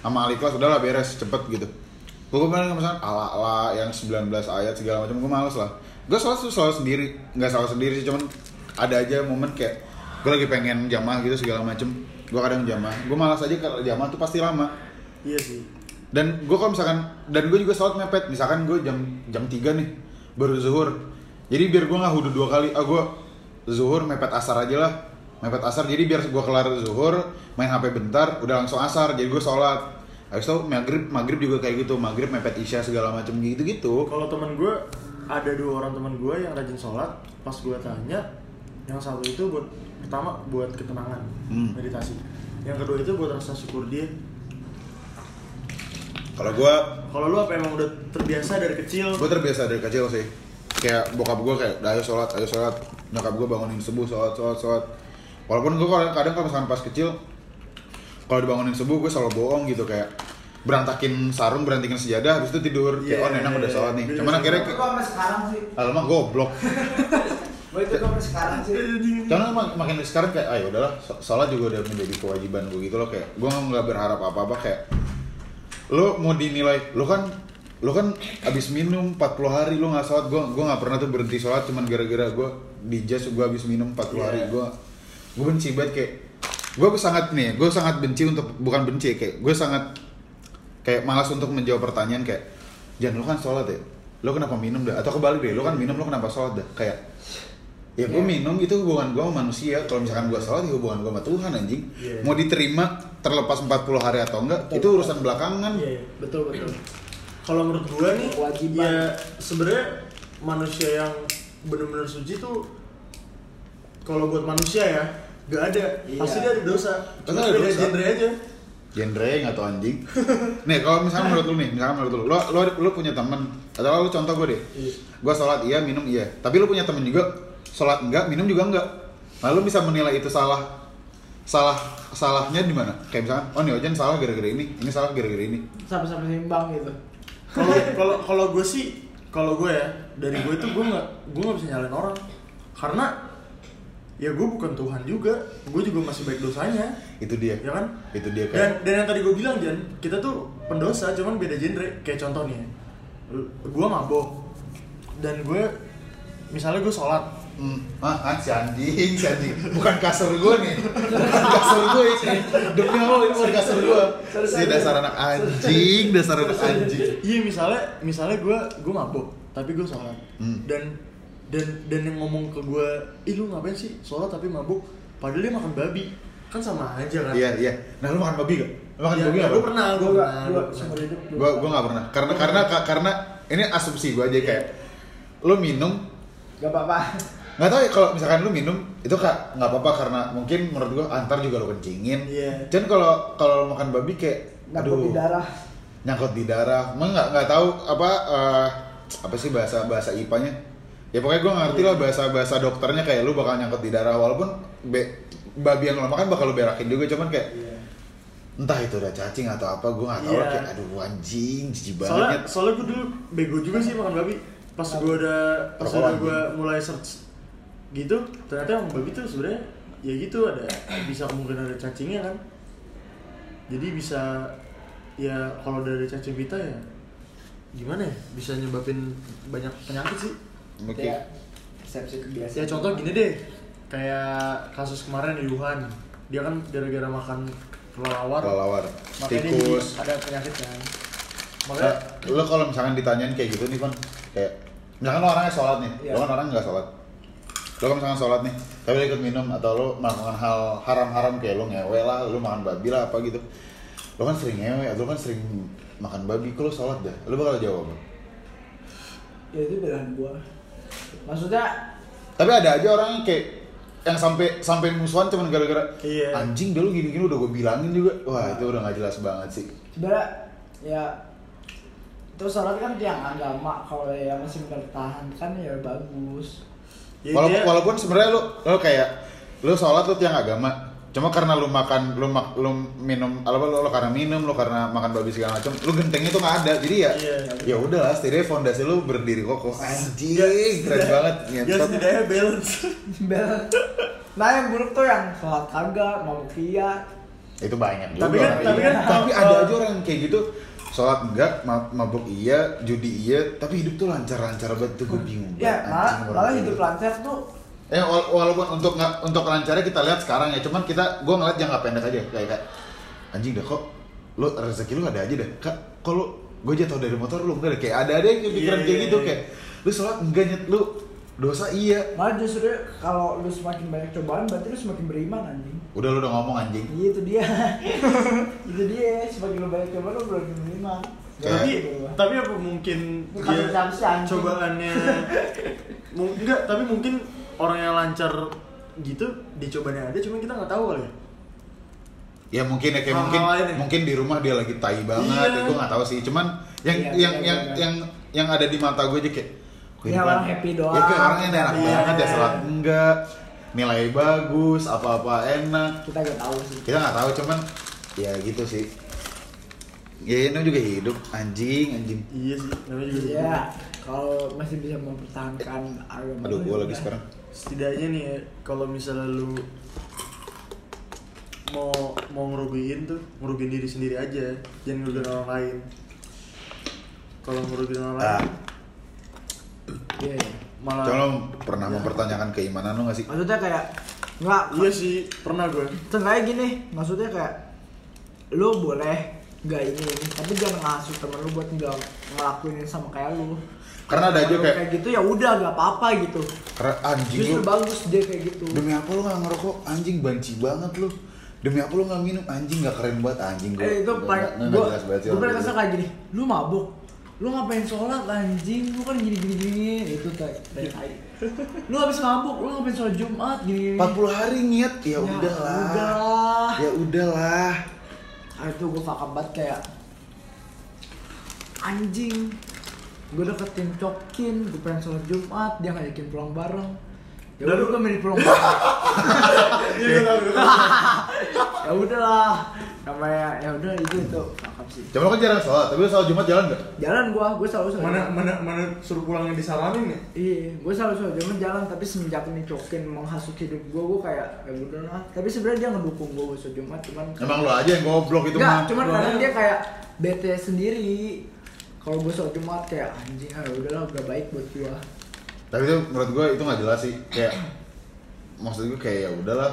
sama aliklas udahlah beres cepet gitu. Gue paling misalkan ala ala yang 19 ayat segala macam gue males lah. Gue sholat tuh selalu sendiri, nggak selalu sendiri sih, cuman ada aja momen kayak gue lagi pengen jamaah gitu segala macem. Gue kadang jamaah, gue malas aja kalau jamaah tuh pasti lama iya sih dan gue kalau misalkan dan gue juga sholat mepet. Misalkan gue jam jam 3 nih baru zuhur. Jadi biar gue nggak hudu dua kali ah gue zuhur mepet asar aja lah. Mepet asar jadi biar gue kelar zuhur main hp bentar udah langsung asar jadi gue sholat. Habis itu maghrib maghrib juga kayak gitu. Maghrib mepet isya segala macam gitu gitu kalau temen gua ada dua orang temen gua yang rajin sholat. Pas gua tanya yang satu itu buat pertama buat ketenangan Hmm. meditasi. Yang kedua itu buat rasa syukur dia kalau gue kalau lu apa emang udah terbiasa dari kecil? Gue terbiasa dari kecil sih. Kayak bokap gue kayak "Udah, ayo sholat ayo sholat. Nyokap gue bangunin subuh sholat sholat sholat. Walaupun gue kadang kadang kalau misalkan pas kecil kalau dibangunin subuh gue selalu bohong gitu kayak berantakin sarung berantakin sejadah habis itu tidur. Kayak Iya, oh nenek udah iya, sholat nih. iya. cuman akhirnya gua sampai sekarang sih. alamak goblok. [LAUGHS] Gua itu sampai sekarang sih. mak- makin sekarang kayak ayo udahlah sh- sholat juga udah menjadi kewajiban gue gitu loh kayak gue nggak berharap apa apa kayak lo mau dinilai lo kan lo kan abis minum 40 hari lo nggak sholat. Gue gue nggak pernah tuh berhenti sholat cuman gara-gara gue di jazz gue abis minum 40 hari. Iya. gue gue benci banget kayak gue sangat nih gue sangat benci untuk bukan benci kayak gue sangat kayak malas untuk menjawab pertanyaan kayak jangan lo kan sholat ya? Lo kenapa minum dah? Atau kebalik deh lo kan minum lo kenapa sholat dah? Kayak ya gue Iya. minum itu hubungan gue sama manusia kalau misalkan gue sholat ya hubungan gue sama Tuhan anjing Iya. mau diterima terlepas 40 hari atau enggak Betul. itu urusan belakangan iya iya. Betul betul. kalau menurut gua nih Kewajiban. ya sebenarnya manusia yang benar-benar suci tuh kalau buat manusia ya gak ada Iya. pasti dia ada dosa cuma ada dosa. genre aja genre nggak tau anjing [LAUGHS] nih kalau misalnya menurut lu nih misalnya menurut lu lo lo, lo punya teman atau lu contoh gue deh Iya. gue sholat iya minum iya tapi lu punya temen juga sholat enggak minum juga enggak. Lalu bisa menilai itu salah salah salahnya di mana? Kayak misalnya oh nih Ojan salah gara-gara ini ini salah gara-gara ini. Sama-sama seimbang gitu. kalau kalau kalau gue sih kalau gue ya dari gue itu gue nggak gue nggak bisa nyalain orang. Karena ya gue bukan Tuhan juga gue juga masih baik dosanya. Itu dia. ya kan? Itu dia dan kayak. dan yang tadi gue bilang Jan kita tuh pendosa cuman beda genre. Kayak contoh nih gue mabok dan gue misalnya gue sholat Hmm, ah, ah, si anjing, si anjing. Bukan kasur gue nih. Bukan kasur gue ini. Demi Allah ini bukan kasur gue. Si dasar anak anjing, dasar anak anjing. iya misalnya misalnya gue gue mabok tapi gue sholat Hmm. dan dan dan yang ngomong ke gue ih lu ngapain sih sholat tapi mabuk padahal dia makan babi kan sama aja kan Iya, iya. Nah, lu makan babi gak? Lu makan ya, babi ya, gak? gue pernah gue pernah Gue gue gak pernah. Karena karena karena ini asumsi gue aja kayak lu minum Gak apa-apa. Nggak tahu ya kalau misalkan lu minum itu kak nggak apa-apa karena mungkin menurut gua antar juga lu kencingin. Iya. Dan kalau kalau makan babi kayak Nyangkut di darah. nyangkut di darah. Emang nggak nggak tahu apa eh, apa sih bahasa bahasa IPA-nya? Ya pokoknya gua ngerti lah bahasa bahasa dokternya kayak lu bakal nyangkut di darah walaupun be- babi yang lu makan bakal lu berakin juga cuman kayak Iya. entah itu udah cacing atau apa gua nggak tahu lah Iya. kayak aduh anjing jijik soalnya banget. soalnya gue dulu bego juga sih makan babi pas gue udah pas udah gue mulai search gitu ternyata emang babi tuh sebenarnya ya gitu ada bisa kemungkinan ada cacingnya kan jadi bisa ya kalau ada cacing pita ya gimana ya bisa nyebabin banyak penyakit sih Oke. Ya, persepsi kebiasaan. ya contoh gini deh kayak kasus kemarin di Wuhan dia kan gara-gara makan kelelawar Kelelawar, tikus. ada penyakit kan Nah, makanya lo kalau misalkan ditanyain kayak gitu nih kan kayak misalkan lo orangnya sholat nih, Iya. lo kan orang nggak sholat. Lo kan misalkan sholat nih, tapi lo ikut minum atau lo melakukan hal haram-haram kayak lo ngewe lah, lo makan babi lah apa gitu. Lo kan sering ngewe, atau lo kan sering makan babi, kok lo sholat dah, lo bakal jawab apa? Ya itu pilihan gua. Maksudnya Tapi ada aja orang yang kayak yang sampai sampai musuhan cuman gara-gara Iya. anjing dia lu gini-gini udah gue bilangin juga wah itu udah nggak jelas banget sih sebenarnya ya itu sholat kan tiang agama kalau yang masih mempertahankan ya bagus ya walaupun, dia- walaupun sebenarnya lu lu kayak lu sholat lu tiang agama. Cuma karena lu makan lu mak, lu minum apa lu, lu karena minum lu karena makan babi segala macam lu gentengnya tuh nggak ada. Jadi ya Iya. ya udahlah setidaknya fondasi lu berdiri kokoh. Anjing Ya, keren banget ya setidaknya balance. [LAUGHS] Bel. nah yang buruk tuh yang sholat kagak mabuk iya itu banyak juga. Tapi kan- tapi kan tapi kalau- ada aja orang yang kayak gitu sholat enggak ma- mabuk iya judi iya tapi hidup tuh lancar-lancar banget tuh gue bingung ya malah malah hidup gitu. lancar tuh Eh wala- walaupun untuk nggak untuk lancarnya kita lihat sekarang ya, cuman kita gue ngeliat jangka pendek aja kayak kayak anjing dah kok lu rezeki lu ada aja deh kak kok lu gue jatuh dari motor lu enggak deh kayak ada ada yang pikiran Iya, kayak iya, gitu iya. kayak lu sholat enggak nyet lu dosa iya malah justru kalau lu semakin banyak cobaan berarti lu semakin beriman anjing udah lu udah ngomong anjing iya itu dia [LAUGHS] itu dia semakin lu banyak cobaan lu semakin beriman tapi Gitu. tapi apa mungkin Ini sih, anjing? cobaannya [LAUGHS] enggak tapi mungkin orang yang lancar gitu dicobanya ada cuma kita nggak tahu kali ya ya mungkin ya kayak Hal-hal mungkin lain ya? mungkin di rumah dia lagi tai banget Iya. ya, gue nggak tahu sih cuman yang Iya, yang iya, yang iya. yang yang ada di mata gue aja kayak Ya, kehidupan- orang happy doang. ya kayak orangnya enak Iya. banget ya sholat enggak nilai bagus apa-apa enak kita gak tahu sih kita nggak tahu cuman ya gitu sih ya ini juga hidup anjing anjing iya sih namanya juga Iya, kalau masih bisa mempertahankan agama. aduh ya lagi sekarang setidaknya nih ya, kalau misalnya lu mau mau ngerugiin tuh ngerugiin diri sendiri aja jangan ngerugiin orang lain kalau ngerugiin orang lain Ah. Iya, iya. malah Coba lo pernah mempertanyakan keimanan lo gak sih? Maksudnya kayak nggak iya sih pernah gue Seenggaknya gini, maksudnya kayak lu boleh nggak ini ini, tapi jangan ngasuh temen lu buat nggak ngelakuin ini sama kayak lu. Karena ada aja kayak- kayak gitu ya udah gak apa-apa gitu. Karena anjing Justru lu bagus dia kayak gitu. Demi apa lu gak ngerokok? Anjing banci banget lu Demi apa lu gak minum? Anjing gak keren banget anjing gua Eh itu paling gua orang pernah kesel kayak gini. Lu mabuk. Lu ngapain sholat anjing? Lu kan gini gini gini. Itu kayak. Lu habis mabuk, lu ngapain sholat Jumat gini gini. 40 hari niat ya udahlah udahlah. Ya udahlah Ah, itu gue fuck up banget kayak anjing gue deketin cokin gue pengen sholat jumat dia ngajakin pulang bareng ya udah gue milih pulang bareng [LAUGHS] [LAUGHS] ya udahlah namanya ya udah itu itu sih Cuma lo kan jarang sholat, tapi lo sholat Jumat jalan nggak? jalan gua gua selalu sholat Mana mana mana suruh pulangnya disalamin ya? Iya, gue selalu sholat Jumat jalan tapi semenjak ini cokin menghasut hidup gue, gue kayak ya udah lah. Tapi sebenarnya dia ngedukung gue sholat Jumat, cuman Emang lo aja yang goblok itu Enggak, mah. cuman kadang dia kayak bete sendiri. Kalau gue sholat Jumat kayak anjing, ah udahlah udah baik buat gua. Tapi itu menurut gue itu nggak jelas sih. Kayak maksud gue kayak ya udahlah.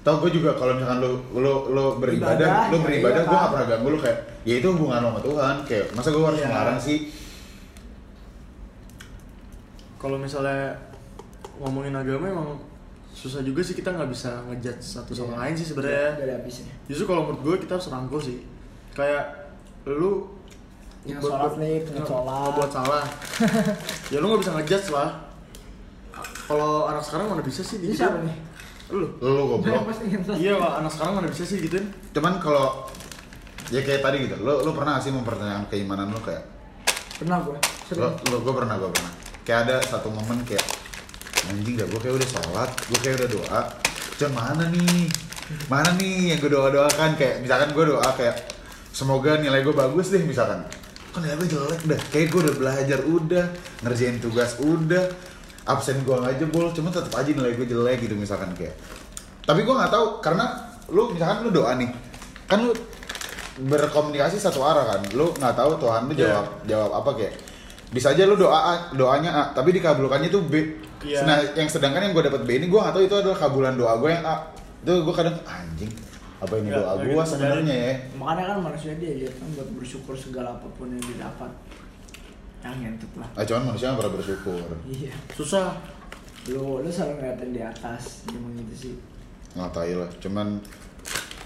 Tau gue juga kalau misalkan lo lo lo beribadah, Ibadah, lo ya beribadah, iya gue gak pernah ganggu lo kayak ya itu hubungan lo sama Tuhan. Kayak masa gue harus Iya. melarang sih? Kalau misalnya ngomongin agama emang susah juga sih kita nggak bisa ngejudge satu sama Iya. lain sih sebenarnya. Ada habisnya. Justru kalau menurut gue kita harus rangkul sih. Kayak lu Yang buat- sholat buat- nih, yang sholat. ngebuat salah. [LAUGHS] ya lu nggak bisa ngejudge lah. Kalau anak sekarang mana bisa sih Ini gitu? nih? Lu. Lo goblok. Iya, Wak, anak sekarang mana bisa sih gituin? Cuman kalau ya kayak tadi gitu, lo lo pernah gak sih mempertanyakan keimanan lo kayak? Pernah gue. lo, Sering. lo gue pernah gue pernah. Kayak ada satu momen kayak anjing dah gue kayak udah sholat gue kayak udah doa. Cuman mana nih? Mana nih yang gue doa doakan kayak misalkan gue doa kayak semoga nilai gue bagus deh misalkan. Kan nilai gue jelek dah? Kayak gue udah belajar udah. Ngerjain tugas udah absen gue nggak jebol cuma tetap aja nilai gue jelek gitu misalkan kayak. Tapi gue nggak tahu karena lu misalkan lu doa nih kan lu berkomunikasi satu arah kan. Lu nggak tahu Tuhan lu Iya. jawab jawab apa kayak. Bisa aja lu doa A, doanya A tapi dikabulkannya tuh B. Iya. nah yang sedangkan yang gue dapat B ini gue nggak tahu itu adalah kabulan doa gue yang A. Itu gue kadang anjing apa ini Nggak, doa gue sebenarnya ya? Makanya kan manusia dia lihat kan buat bersyukur segala apa pun yang didapat. Yang ngentut lah. ah, cuman manusia nggak pernah bersyukur Iya. Susah. Lu lu selalu ngeliatin di atas, emang gitu sih. nggak tahu lah cuman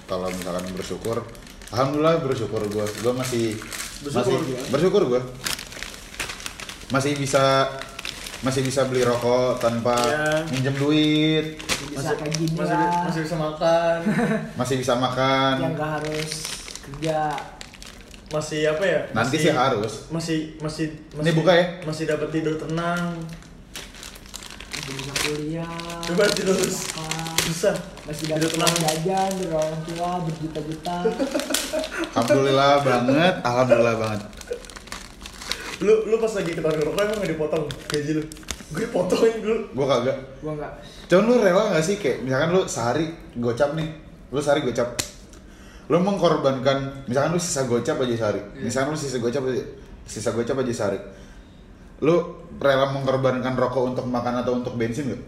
kalau misalkan bersyukur alhamdulillah bersyukur gue gue masih Bersyukur masih ya? bersyukur gue masih bisa masih bisa beli rokok tanpa Iya. minjem duit Bisa kayak gini masih, lah. masih bisa makan. masih bisa makan yang gak harus kerja. Masih apa ya? nanti masih, sih harus Masih masih Ini buka ya? Masih dapat tidur tenang. Masih bisa kuliah. Coba tidur terus. Susah. Masih Tidur dapat tenang. jajan dari orang tua berjuta-juta. [LAUGHS] alhamdulillah banget alhamdulillah banget Lu lu pas lagi ketahuan ngerokok emang gak dipotong gaji lu? Gue potongin dulu. gue kagak Gua enggak. cuman lu rela gak sih kayak misalkan lu sehari gocap nih lu sehari gocap lu mengkorbankan misalkan lu sisa gocap aja sehari misalkan lu sisa gocap aja sisa gocap aja sehari lu rela mengorbankan rokok untuk makan atau untuk bensin gak?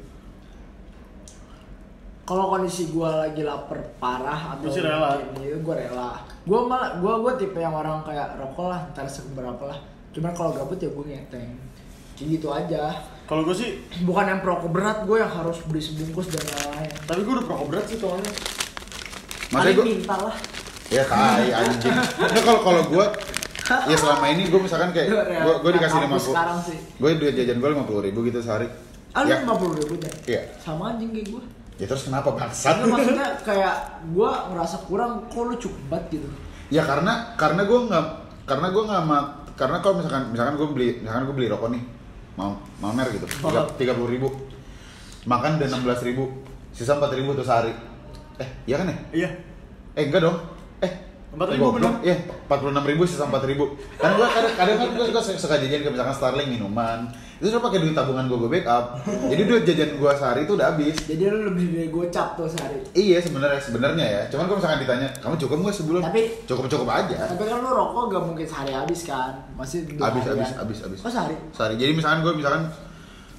Kalau kondisi gua lagi lapar parah atau rela? mungkin itu gua rela. Gua malah gua gua tipe yang orang kayak rokok lah, ntar seberapa lah. Cuman kalau gabut ya gua ngeteng. Kayak gitu aja. Kalau gue sih, Bukan yang perokok berat, gue yang harus beli sebungkus dan lain-lain. tapi gue udah perokok berat sih soalnya. Paling gua- minta lah. Ya tai anjing. Nah kalau kalau gue ya selama ini gue misalkan kayak gue gue dikasih lima puluh, gue duit jajan gue lima puluh ribu gitu sehari. Ah, lu Ya, lima puluh ribu deh. Iya. Sama anjing kayak gue. ya terus kenapa bangsat? Karena maksudnya kayak gue ngerasa kurang, kok lu cukup banget gitu. Ya karena karena gue nggak karena gue nggak ma karena kalau misalkan misalkan gue beli misalkan gue beli rokok nih mau mau mer gitu tiga puluh ribu makan udah enam belas ribu sisa empat ribu tuh sehari eh iya kan ya Iya. eh enggak dong eh 4.000 goblok. bener. Iya, empat puluh enam ribu sisa empat ribu. Karena gua kadang, kadang kan gua suka suka jajan kayak misalkan Starling minuman. Itu cuma pakai duit tabungan gua gua backup. Jadi duit jajan gua sehari itu udah habis. Jadi lu lebih dari gocap tuh sehari. Iya sebenarnya sebenarnya ya. Cuman kalau misalkan ditanya, kamu cukup nggak sebulan? Tapi- cukup cukup aja. Tapi kan lu rokok gak mungkin sehari habis kan? Masih Habis habis habis habis. Oh sehari? Sehari. Jadi misalkan gua misalkan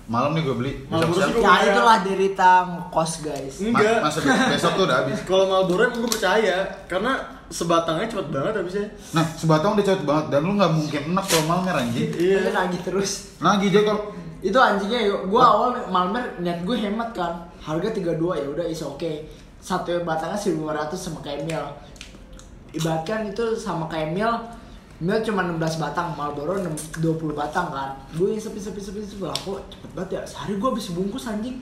malam nih gua beli. Malam besok terus siang, gua- Ya kayak- itulah derita ngekos guys. Enggak. ma- masa be- besok tuh udah habis. Kalau Marlboro emang gue percaya karena sebatangnya cepet banget habisnya. Nah, sebatang udah cepet banget dan lu nggak mungkin enak kalau malmer anjing. Tapi Iya. nagih terus. Nah, jadi kalau Itu anjingnya yuk. Gua awal Malmer niat gue hemat kan. Harga 32 ya udah is oke. Satu batangnya 1500 sama kayak mil. Ibaratkan itu sama kayak mil Mil cuma 16 batang, Marlboro 6 20 batang kan. Gue yang sepi sepi sepi sepi lah kok cepet banget ya. Sehari gue habis bungkus anjing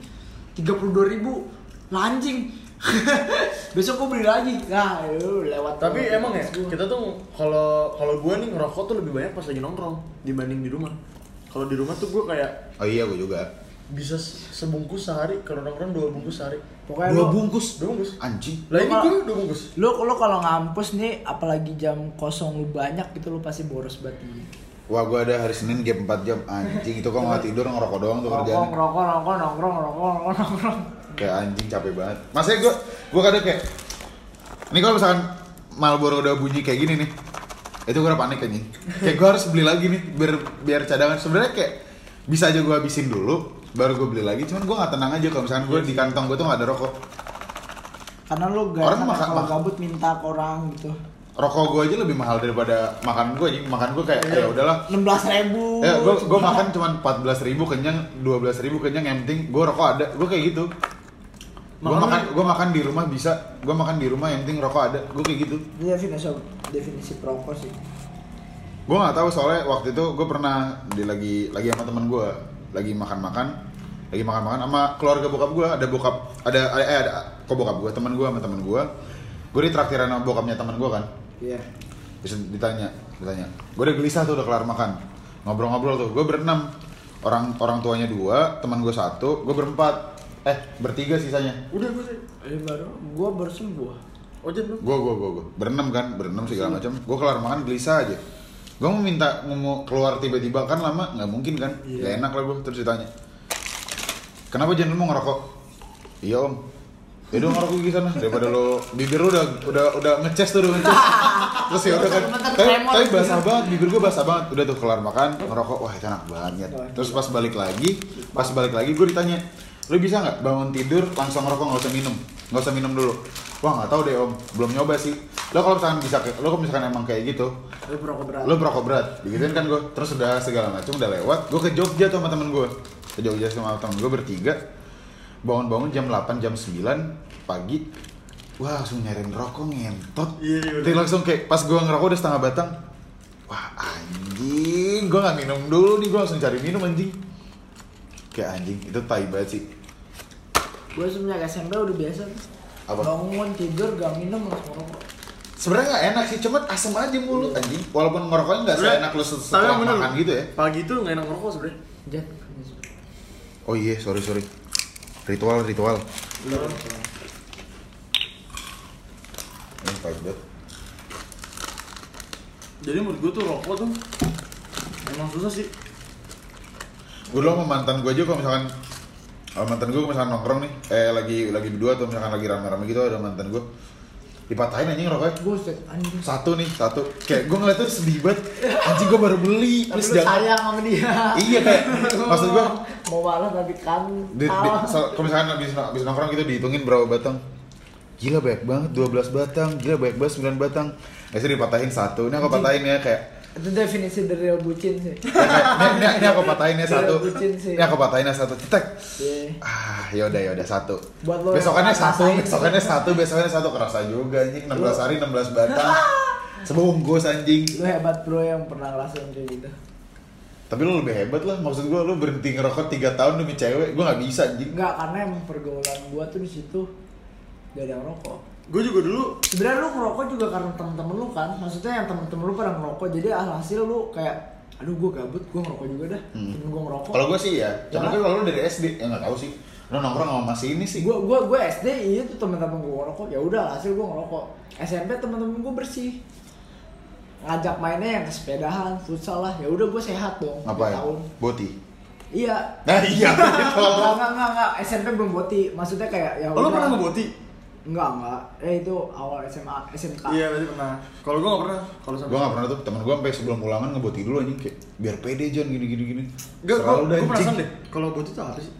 32 ribu. Lah anjing. [LAUGHS] Besok gue beli lagi. Nah, lu lewat. Tapi lewat emang ya gua. kita tuh kalau kalau gue nih ngerokok tuh lebih banyak pas lagi nongkrong dibanding di rumah. Kalau di rumah tuh gue kayak Oh iya, gua juga. Bisa se- sebungkus sehari kalau nongkrong dua bungkus sehari Pokoknya Dua lu, bungkus. dua bungkus Anjing. lah ini gue dua bungkus lu lu kalau ngampus nih apalagi jam kosong lu banyak gitu lu pasti boros banget nih. Wah, gua ada hari Senin gap 4 jam. Anjing itu kok nggak tidur ngerokok doang tuh kerjaan. rokok, rokok, nongkrong, rokok, rokok, nongkrong. Kayak anjing capek banget. Masanya gua gua kadang kayak ini kalau misalkan Marlboro udah bunyi kayak gini nih. Itu gua udah panik anjing. Kayak gua harus beli lagi nih biar biar cadangan. Sebenarnya kayak bisa aja gua habisin dulu baru gua beli lagi. Cuman gua nggak tenang aja kalau misalkan gua di kantong gua tuh nggak ada rokok. Karena lu gak Orang makan- kalau gabut minta ke orang gitu. Rokok gua aja lebih mahal daripada makan gua anjing. Makan gua kayak ya udahlah. 16 ribu. Ya, gua gua makan cuma 14.000 ribu kenyang, 12.000 ribu kenyang, yang penting gua rokok ada, gua kayak gitu. Makanya- makan, gua makan di rumah bisa, gua makan di rumah yang penting rokok ada, gua kayak gitu. Ini definisi definisi perokok sih. Gue nggak tahu soalnya waktu itu gue pernah di lagi lagi sama temen gue lagi makan-makan lagi makan-makan sama keluarga bokap gue ada bokap ada eh ada kok bokap gue temen gue sama temen gue gue di traktiran sama bokapnya temen gue kan? Iya. bisa ditanya ditanya. Gue udah gelisah tuh udah kelar makan. Ngobrol-ngobrol tuh. Gue berenam. Orang orang tuanya dua teman gue satu gue berempat. Eh bertiga sisanya. Udah gue sih. Ini baru. Gua baru sembuh. oh gue gue gue gue berenam kan? Berenam segala macam. Gue kelar makan gelisah aja gue mau minta mau keluar tiba-tiba kan lama nggak mungkin kan? Iya. Gak enak lah gue terus ditanya. Kenapa jangan mau ngerokok? Iya om. Ya udah ngerokok di sana. Daripada lo bibir lu udah udah udah ngeces tuh udah ngeces. [LAUGHS] Terus ya udah kan. Tapi, tapi basah banget bibir gue basah banget. Udah tuh kelar makan ngerokok. Wah itu enak banget. Terus pas balik lagi pas balik lagi gue ditanya lu bisa nggak bangun tidur langsung ngerokok nggak usah minum nggak usah minum dulu. Wah nggak tahu deh om. Belum nyoba sih. Lo kalau misalkan bisa lo kalau misalkan emang kayak gitu Lu perokok berat. lo perokok berat. Digituin kan gue terus udah segala macam udah lewat gue ke Jogja tuh sama temen gue ke Jogja sama temen gue bertiga. Bangun-bangun jam 8 jam 9 pagi. Wah langsung nyariin rokok ngentot. Iya, iya, Terus langsung kayak pas gue ngerokok udah setengah batang. Wah anjing. Gue nggak minum dulu nih gue langsung cari minum anjing. Kayak anjing itu tai banget sih Gua semenjak SMP udah biasa. Apa? Bangun tidur gak minum langsung ngerokok. sebenarnya nggak enak sih cuman asem aja mulut anjing. Walaupun ngerokoknya nggak Sebenarnya- seenak lu tapi setelah bener, makan gitu ya. Pagi itu nggak enak ngerokok sebenernya Jan. oh iya sorry sorry. Ritual ritual. Ini pahit banget. Jadi menurut gue tuh rokok tuh emang susah sih. Gue dulu sama mantan gue aja kalau misalkan kalau mantan gue misalkan nongkrong nih eh lagi lagi berdua atau misalkan lagi rame-rame gitu ada mantan gue dipatahin anjing rokoknya. Anjing. satu nih satu. Kayak gue ngeliat tuh sedih banget. Anjing gue baru beli lu jangan sayang sama dia. iya kayak [LAUGHS] maksud gue mau balas tapi kan di, di, kalau misalkan habis, habis nongkrong gitu dihitungin berapa batang. Gila banyak banget 12 batang. Gila banyak banget 9 batang. Biasanya dipatahin satu. Ini aku patahin ya kayak Itu definisi dari real bucin sih. ini, ini, ini aku patahin ya satu. Bucin sih. ini aku patahin ya satu. Cetek. Iya. ah yaudah yaudah satu. Buat lo besokannya satu besokannya satu besokannya satu. Kerasa juga anjing. 16 hari 16 batang [LAUGHS] sebungkus anjing. Lu hebat bro yang pernah ngerasain kayak gitu. tapi lu lebih hebat lah. Maksud gua lu berhenti ngerokok 3 tahun demi cewek gua nggak bisa anjing. Enggak, karena emang pergaulan gua tuh di situ gak ada yang rokok. Gue juga dulu Sebenarnya lu ngerokok juga karena temen-temen lu kan. Maksudnya yang temen-temen lu pada ngerokok. Jadi alhasil lu kayak aduh gua gabut, gua ngerokok juga dah. Temen gua ngerokok. kalau gua sih ya cuman Ya. kan kalau lu dari SD ya nggak tahu sih lu nongkrong sama masih ini sih gua gua gua SD iya tuh temen-temen gua ngerokok. Ya udah hasil gua ngerokok. SMP temen-temen gua bersih. Ngajak mainnya yang kesepedahan, futsal lah. Ya udah gua sehat dong. tiga ngapain Tahun. boti Iya. nah iya [LAUGHS] Enggak, enggak, enggak, enggak. SMP belum boti. Maksudnya kayak ya oh, lo udah. pernah ngeboti Enggak, enggak. Eh itu awal SMA, SMK. iya berarti pernah kalau gue nggak pernah kalau sama Gua gak pernah tuh, temen gua sampai sebelum ulangan ngeboti dulu anjing kayak biar pede John gini gini gini. Gak, gue Selalu dah, gue anjing. penasaran deh kalau boti itu apa sih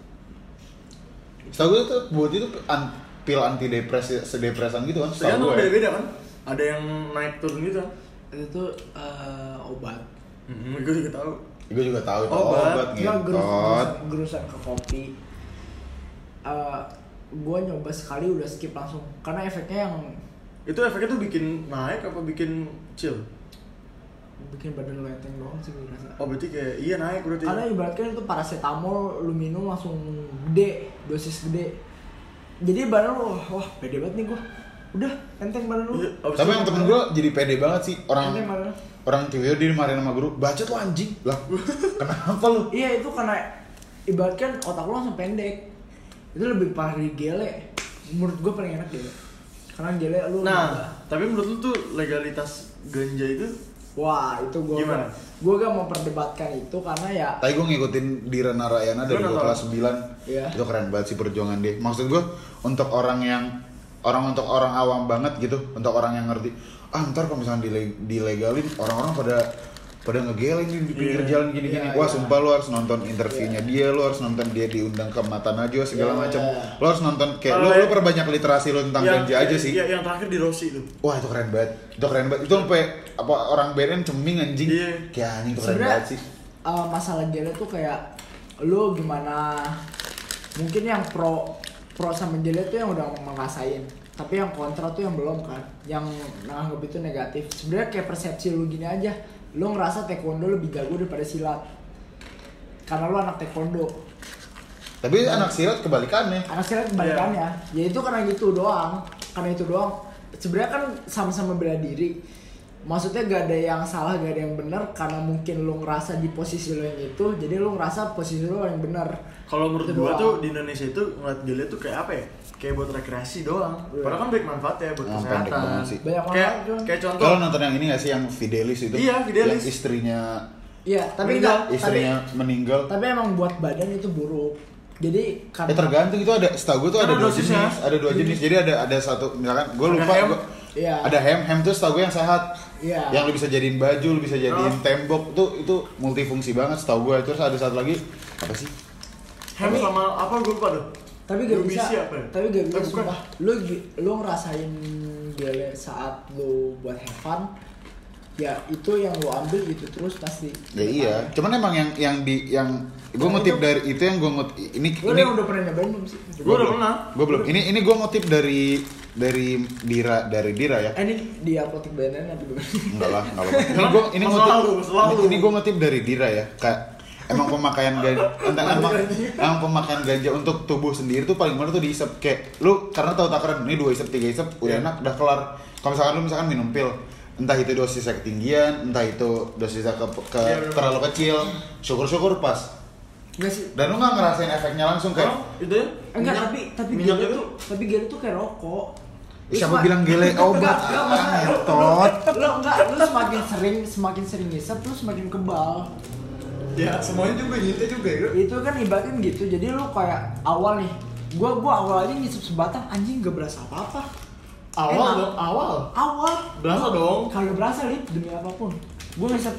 Setahu gue tuh boti itu an, pil anti depresi sedepresan gitu kan. Soalnya Setahu tuh gue. ya. beda-beda kan ada yang naik turun gitu Itu tuh eh, obat. hmm, gue juga tahu Gue juga tahu itu Obat. obat, Enggak gerus, ngentot. gerusan, gerusan ke kopi. Eh gua nyoba sekali udah skip langsung karena efeknya yang itu efeknya tuh bikin naik apa bikin chill bikin badan lo enteng doang sih gue rasa. oh berarti kayak iya naik berarti Karena ibaratkan itu paracetamol lu minum langsung gede, dosis gede. Jadi badan lu wah, pede banget nih gua. Udah, enteng badan lu. Iya, Tapi yang temen gua jadi pede banget sih orang Enteng badan lu. orang cewek dia dimarahin sama guru bacot lu anjing lah [LAUGHS] kenapa lu Iya itu karena ibaratkan otak lu langsung pendek itu lebih parah dari gele. Menurut gue paling enak gele. Karena gele lu Nah, tapi menurut lu tuh legalitas ganja itu wah itu gue Gimana? gue gak mau perdebatkan itu karena ya Tadi gue ngikutin Dira Narayana dari Lu gue kelas 9 Iya. Itu keren banget sih perjuangan dia. Maksud gue untuk orang yang Orang untuk orang awam banget gitu. Untuk orang yang ngerti Ah ntar kalau misalnya dile- dilegalin Orang-orang pada pada ngegeleng di pinggir Iya. jalan gini-gini Iya, Wah iya. sumpah lu harus nonton interviewnya dia Lu harus nonton dia diundang ke Mata Najwa segala Iya. macam Lu harus nonton Kayak lu, lu perbanyak literasi lu tentang yang, ganja aja sih ya, yang terakhir di Rossi tuh. Wah itu keren banget Itu keren banget Itu sampai apa orang BNN ceming anjing Iya. Kayak anjing itu keren banget sih uh, masalah gele tuh kayak lu gimana mungkin yang pro pro sama gele tuh yang udah ngerasain tapi yang kontra tuh yang belum kan yang nganggap itu negatif sebenarnya kayak persepsi lu gini aja lu ngerasa taekwondo lebih jago daripada silat. Karena lu anak taekwondo. Tapi anak silat kebalikannya. Anak silat kebalikannya. Ya itu karena gitu doang. Karena itu doang. Sebenarnya kan sama-sama bela diri. Maksudnya gak ada yang salah gak ada yang benar. Karena mungkin lu ngerasa di posisi lu yang itu jadi lu ngerasa posisi lu yang benar. Kalau menurut Itu gua doang. tuh di Indonesia itu ngeliat gele tuh kayak apa ya? Kayak buat rekreasi doang. Iya. Padahal kan baik manfaatnya buat Emang kesehatan. pendek banget sih. banyak Kayak kayak contoh. Kalau nonton yang ini gak sih yang Fidelis itu? Iya, Fidelis. Yang istrinya iya tapi enggak tapi istrinya meninggal. tapi emang buat badan itu buruk jadi karena Eh tergantung itu ada setahu gue tuh ada dua dosisnya. jenis, ada dua jenis. Jadi ada ada satu misalkan gue Ada lupa hem. gua- Iya. Ada hem, hem tuh setahu gue yang sehat. Iya. Yang lu bisa jadiin baju, lu bisa jadiin Oh. tembok tuh itu multifungsi banget setahu gue. Terus ada satu lagi apa sih? Hem Tapi- sama apa gua lupa tuh. Tapi gak bisa apa ya? tapi gak bisa sumpah lu lu ngerasain gele saat lu buat have fun ya itu yang lu ambil gitu terus pasti Ya iya. Cuman emang yang yang di yang gue ngutip dari itu yang gue ngutip ini lu ini udah pernah nyobain belum sih Gua udah pernah. Gue belum. Ini ini gue ngutip dari dari Dira dari Dira ya. eh ini di apotek BNN atau gimana Enggak lah, enggak apa Ini gua ini ngutip lalu. ini gua ngutip dari Dira ya. Kayak emang pemakaian ganja emang, emang pemakaian ganja untuk tubuh sendiri tuh paling benar tuh diisep kayak lu karena tahu takaran ini dua isep tiga isep udah Iya. enak udah kelar. Kalau misalkan lu misalkan minum pil entah itu dosisnya ketinggian, entah itu dosisnya ke, ke bener. terlalu kecil, syukur-syukur pas. Enggak sih Dan lu nggak ngerasain efeknya langsung kayak Oh, itu ya? enggak tapi tapi minyak gele itu tuh tapi gele tuh kayak rokok siapa bilang gele [LAUGHS] obat? Enggak, enggak, Ah, lu enggak lu semakin sering semakin sering ngisep lu semakin kebal Ya, semuanya juga nyintai juga ya. itu kan ibaratnya gitu jadi lu kayak awal nih gua gua awal aja ngisep sebatang anjing gak berasa apa apa Awal Enak. dong, awal. awal. Berasa dong. kagak berasa lip demi apa pun. Gua ngisep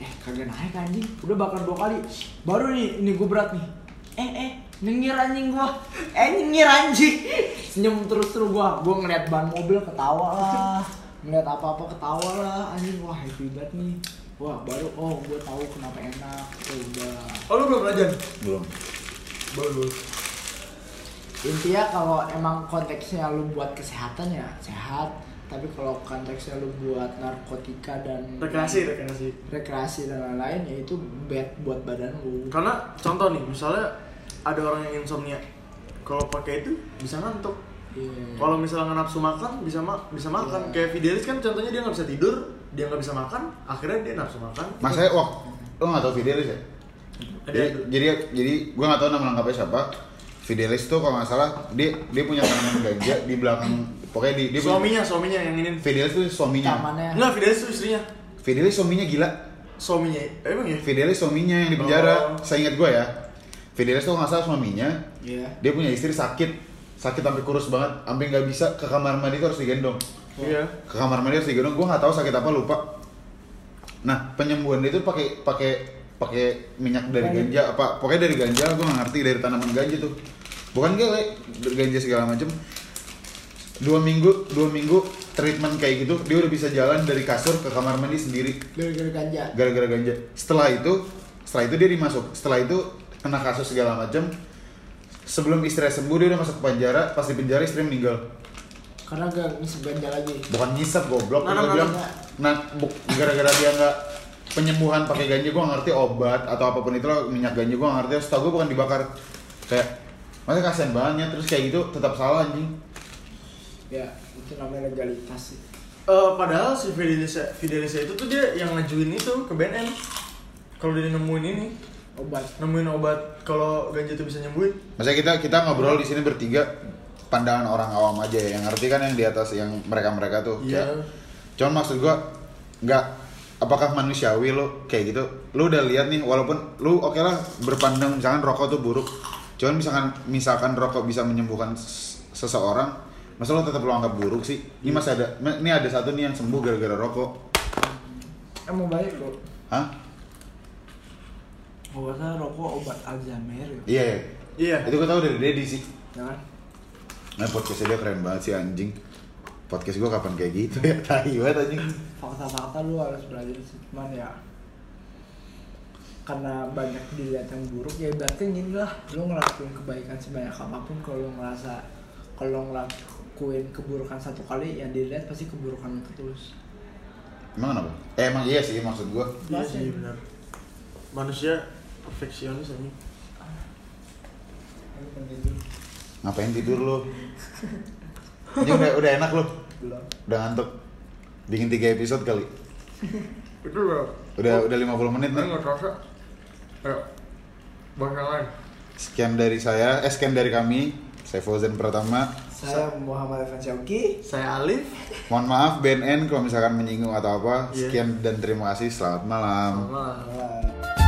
eh kagak naik anjing. Udah bakal dua kali. Baru nih ini gua berat nih. Eh eh nyengir anjing gua. Eh nyengir anjing. [LAUGHS] Senyum terus terus gua. Gua ngeliat ban mobil ketawa lah. Ngeliat apa apa ketawa lah anjing. Wah happy banget nih wah baru oh gua tahu kenapa enak oh, udah Oh, lu belum belajar? Belum. Bagus. intinya kalau emang konteksnya lu buat kesehatan ya sehat tapi kalau konteksnya lu buat narkotika dan Rekreasi, rekreasi. rekreasi dan lain-lain ya itu bad buat badan lu Karena contoh nih, misalnya ada orang yang insomnia. Kalau pakai itu bisa ngantuk. Iya. Kalau misalnya nafsu makan bisa ma bisa makan. Iya. Kayak Fidelis kan contohnya dia nggak bisa tidur, dia nggak bisa makan, akhirnya dia nafsu makan. Mas saya wah, lu nggak tahu Fidelis ya? Ada Jadi, itu. jadi, jadi gue nggak tahu nama lengkapnya siapa. Fidelis tuh kalau nggak salah dia dia punya tanaman ganja di belakang pokoknya di dia punya- suaminya, suaminya yang ini. Fidelis tuh suaminya. tamannya Enggak, Fidelis tuh istrinya. Fidelis suaminya gila. Suaminya, emang ya? Fidelis suaminya yang di penjara. Oh. Saya ingat gue ya. Fidelis tuh nggak salah suaminya. iya Dia punya istri sakit, sakit sampai kurus banget, sampai nggak bisa ke kamar mandi tuh harus digendong. Iya. Ke kamar mandi harus digendong. Gue nggak tahu sakit apa lupa. Nah penyembuhan dia itu pakai pakai pakai minyak dari ganja apa? Pokoknya dari ganja. Gue nggak ngerti dari tanaman ganja tuh. Bukan gele, ganja segala macem. Dua minggu, dua minggu treatment kayak gitu, dia udah bisa jalan dari kasur ke kamar mandi sendiri gara-gara ganja gara-gara ganja. Setelah itu, setelah itu dia dimasuk. Setelah itu kena kasus segala macam. Sebelum istri sembuh dia udah masuk penjara. Pas di penjara istri meninggal. Karena gak ngisep ganja lagi. Bukan ngisap goblok. Nah, Nah, nah, bilang, nah. gara-gara dia nggak penyembuhan pakai ganja gue ngerti obat atau apa pun itu lah minyak ganja gue ngerti. Setahu gue bukan dibakar. Kayak masa kasihan banget ya, terus kayak gitu tetap salah anjing. Ya itu namanya legalitas sih. Eh, padahal si Fidelis Fidelis itu tuh dia yang ngajuin itu ke BNN. Kalau dia nemuin ini, obat. Nemuin obat kalau ganja itu bisa nyembuhin. Maksudnya kita kita ngobrol di sini bertiga pandangan orang awam aja ya. Yang ngerti kan yang di atas yang mereka-mereka tuh. Iya. Kayak- Cuman maksud gua nggak apakah manusiawi lo kayak gitu? Lu udah lihat nih walaupun lu oke lah berpandang misalkan rokok tuh buruk. Cuman misalkan misalkan rokok bisa menyembuhkan seseorang, masa lo tetap lo anggap buruk sih? Ini masih ada ini ada satu nih yang sembuh gara-gara rokok. emang baik kok Hah? obatnya rokok obat Alzheimer ya Iya. iya. Itu gua tahu dari Dedi sih. jangan Nah podcastnya dia keren banget sih anjing. Podcast gue kapan kayak gitu ya? [LAUGHS] Tai banget anjing. Fakta-fakta lu harus belajar sih cuman ya karena banyak dilihat yang buruk ya berarti gini lah lu ngelakuin kebaikan sebanyak apa pun kalau lu ngerasa kalau ngelakuin keburukan satu kali yang dilihat pasti keburukan itu terus. Emang kenapa? Eh emang iya sih maksud gue iya sih benar. Manusia perfeksionis ini Ngapain tidur lu? Ini udah, udah enak lu? Udah ngantuk? Bikin 3 episode kali? itu loh Udah udah 50 menit nih nggak terasa ayo bahas yang lain Sekian dari saya, eh sekian dari kami Saya Fauzan Pratama saya Muhammad Evan Syauki saya Alif Mohon maaf BNN kalau misalkan menyinggung atau apa Iya. Sekian dan terima kasih, selamat malam sama Malam.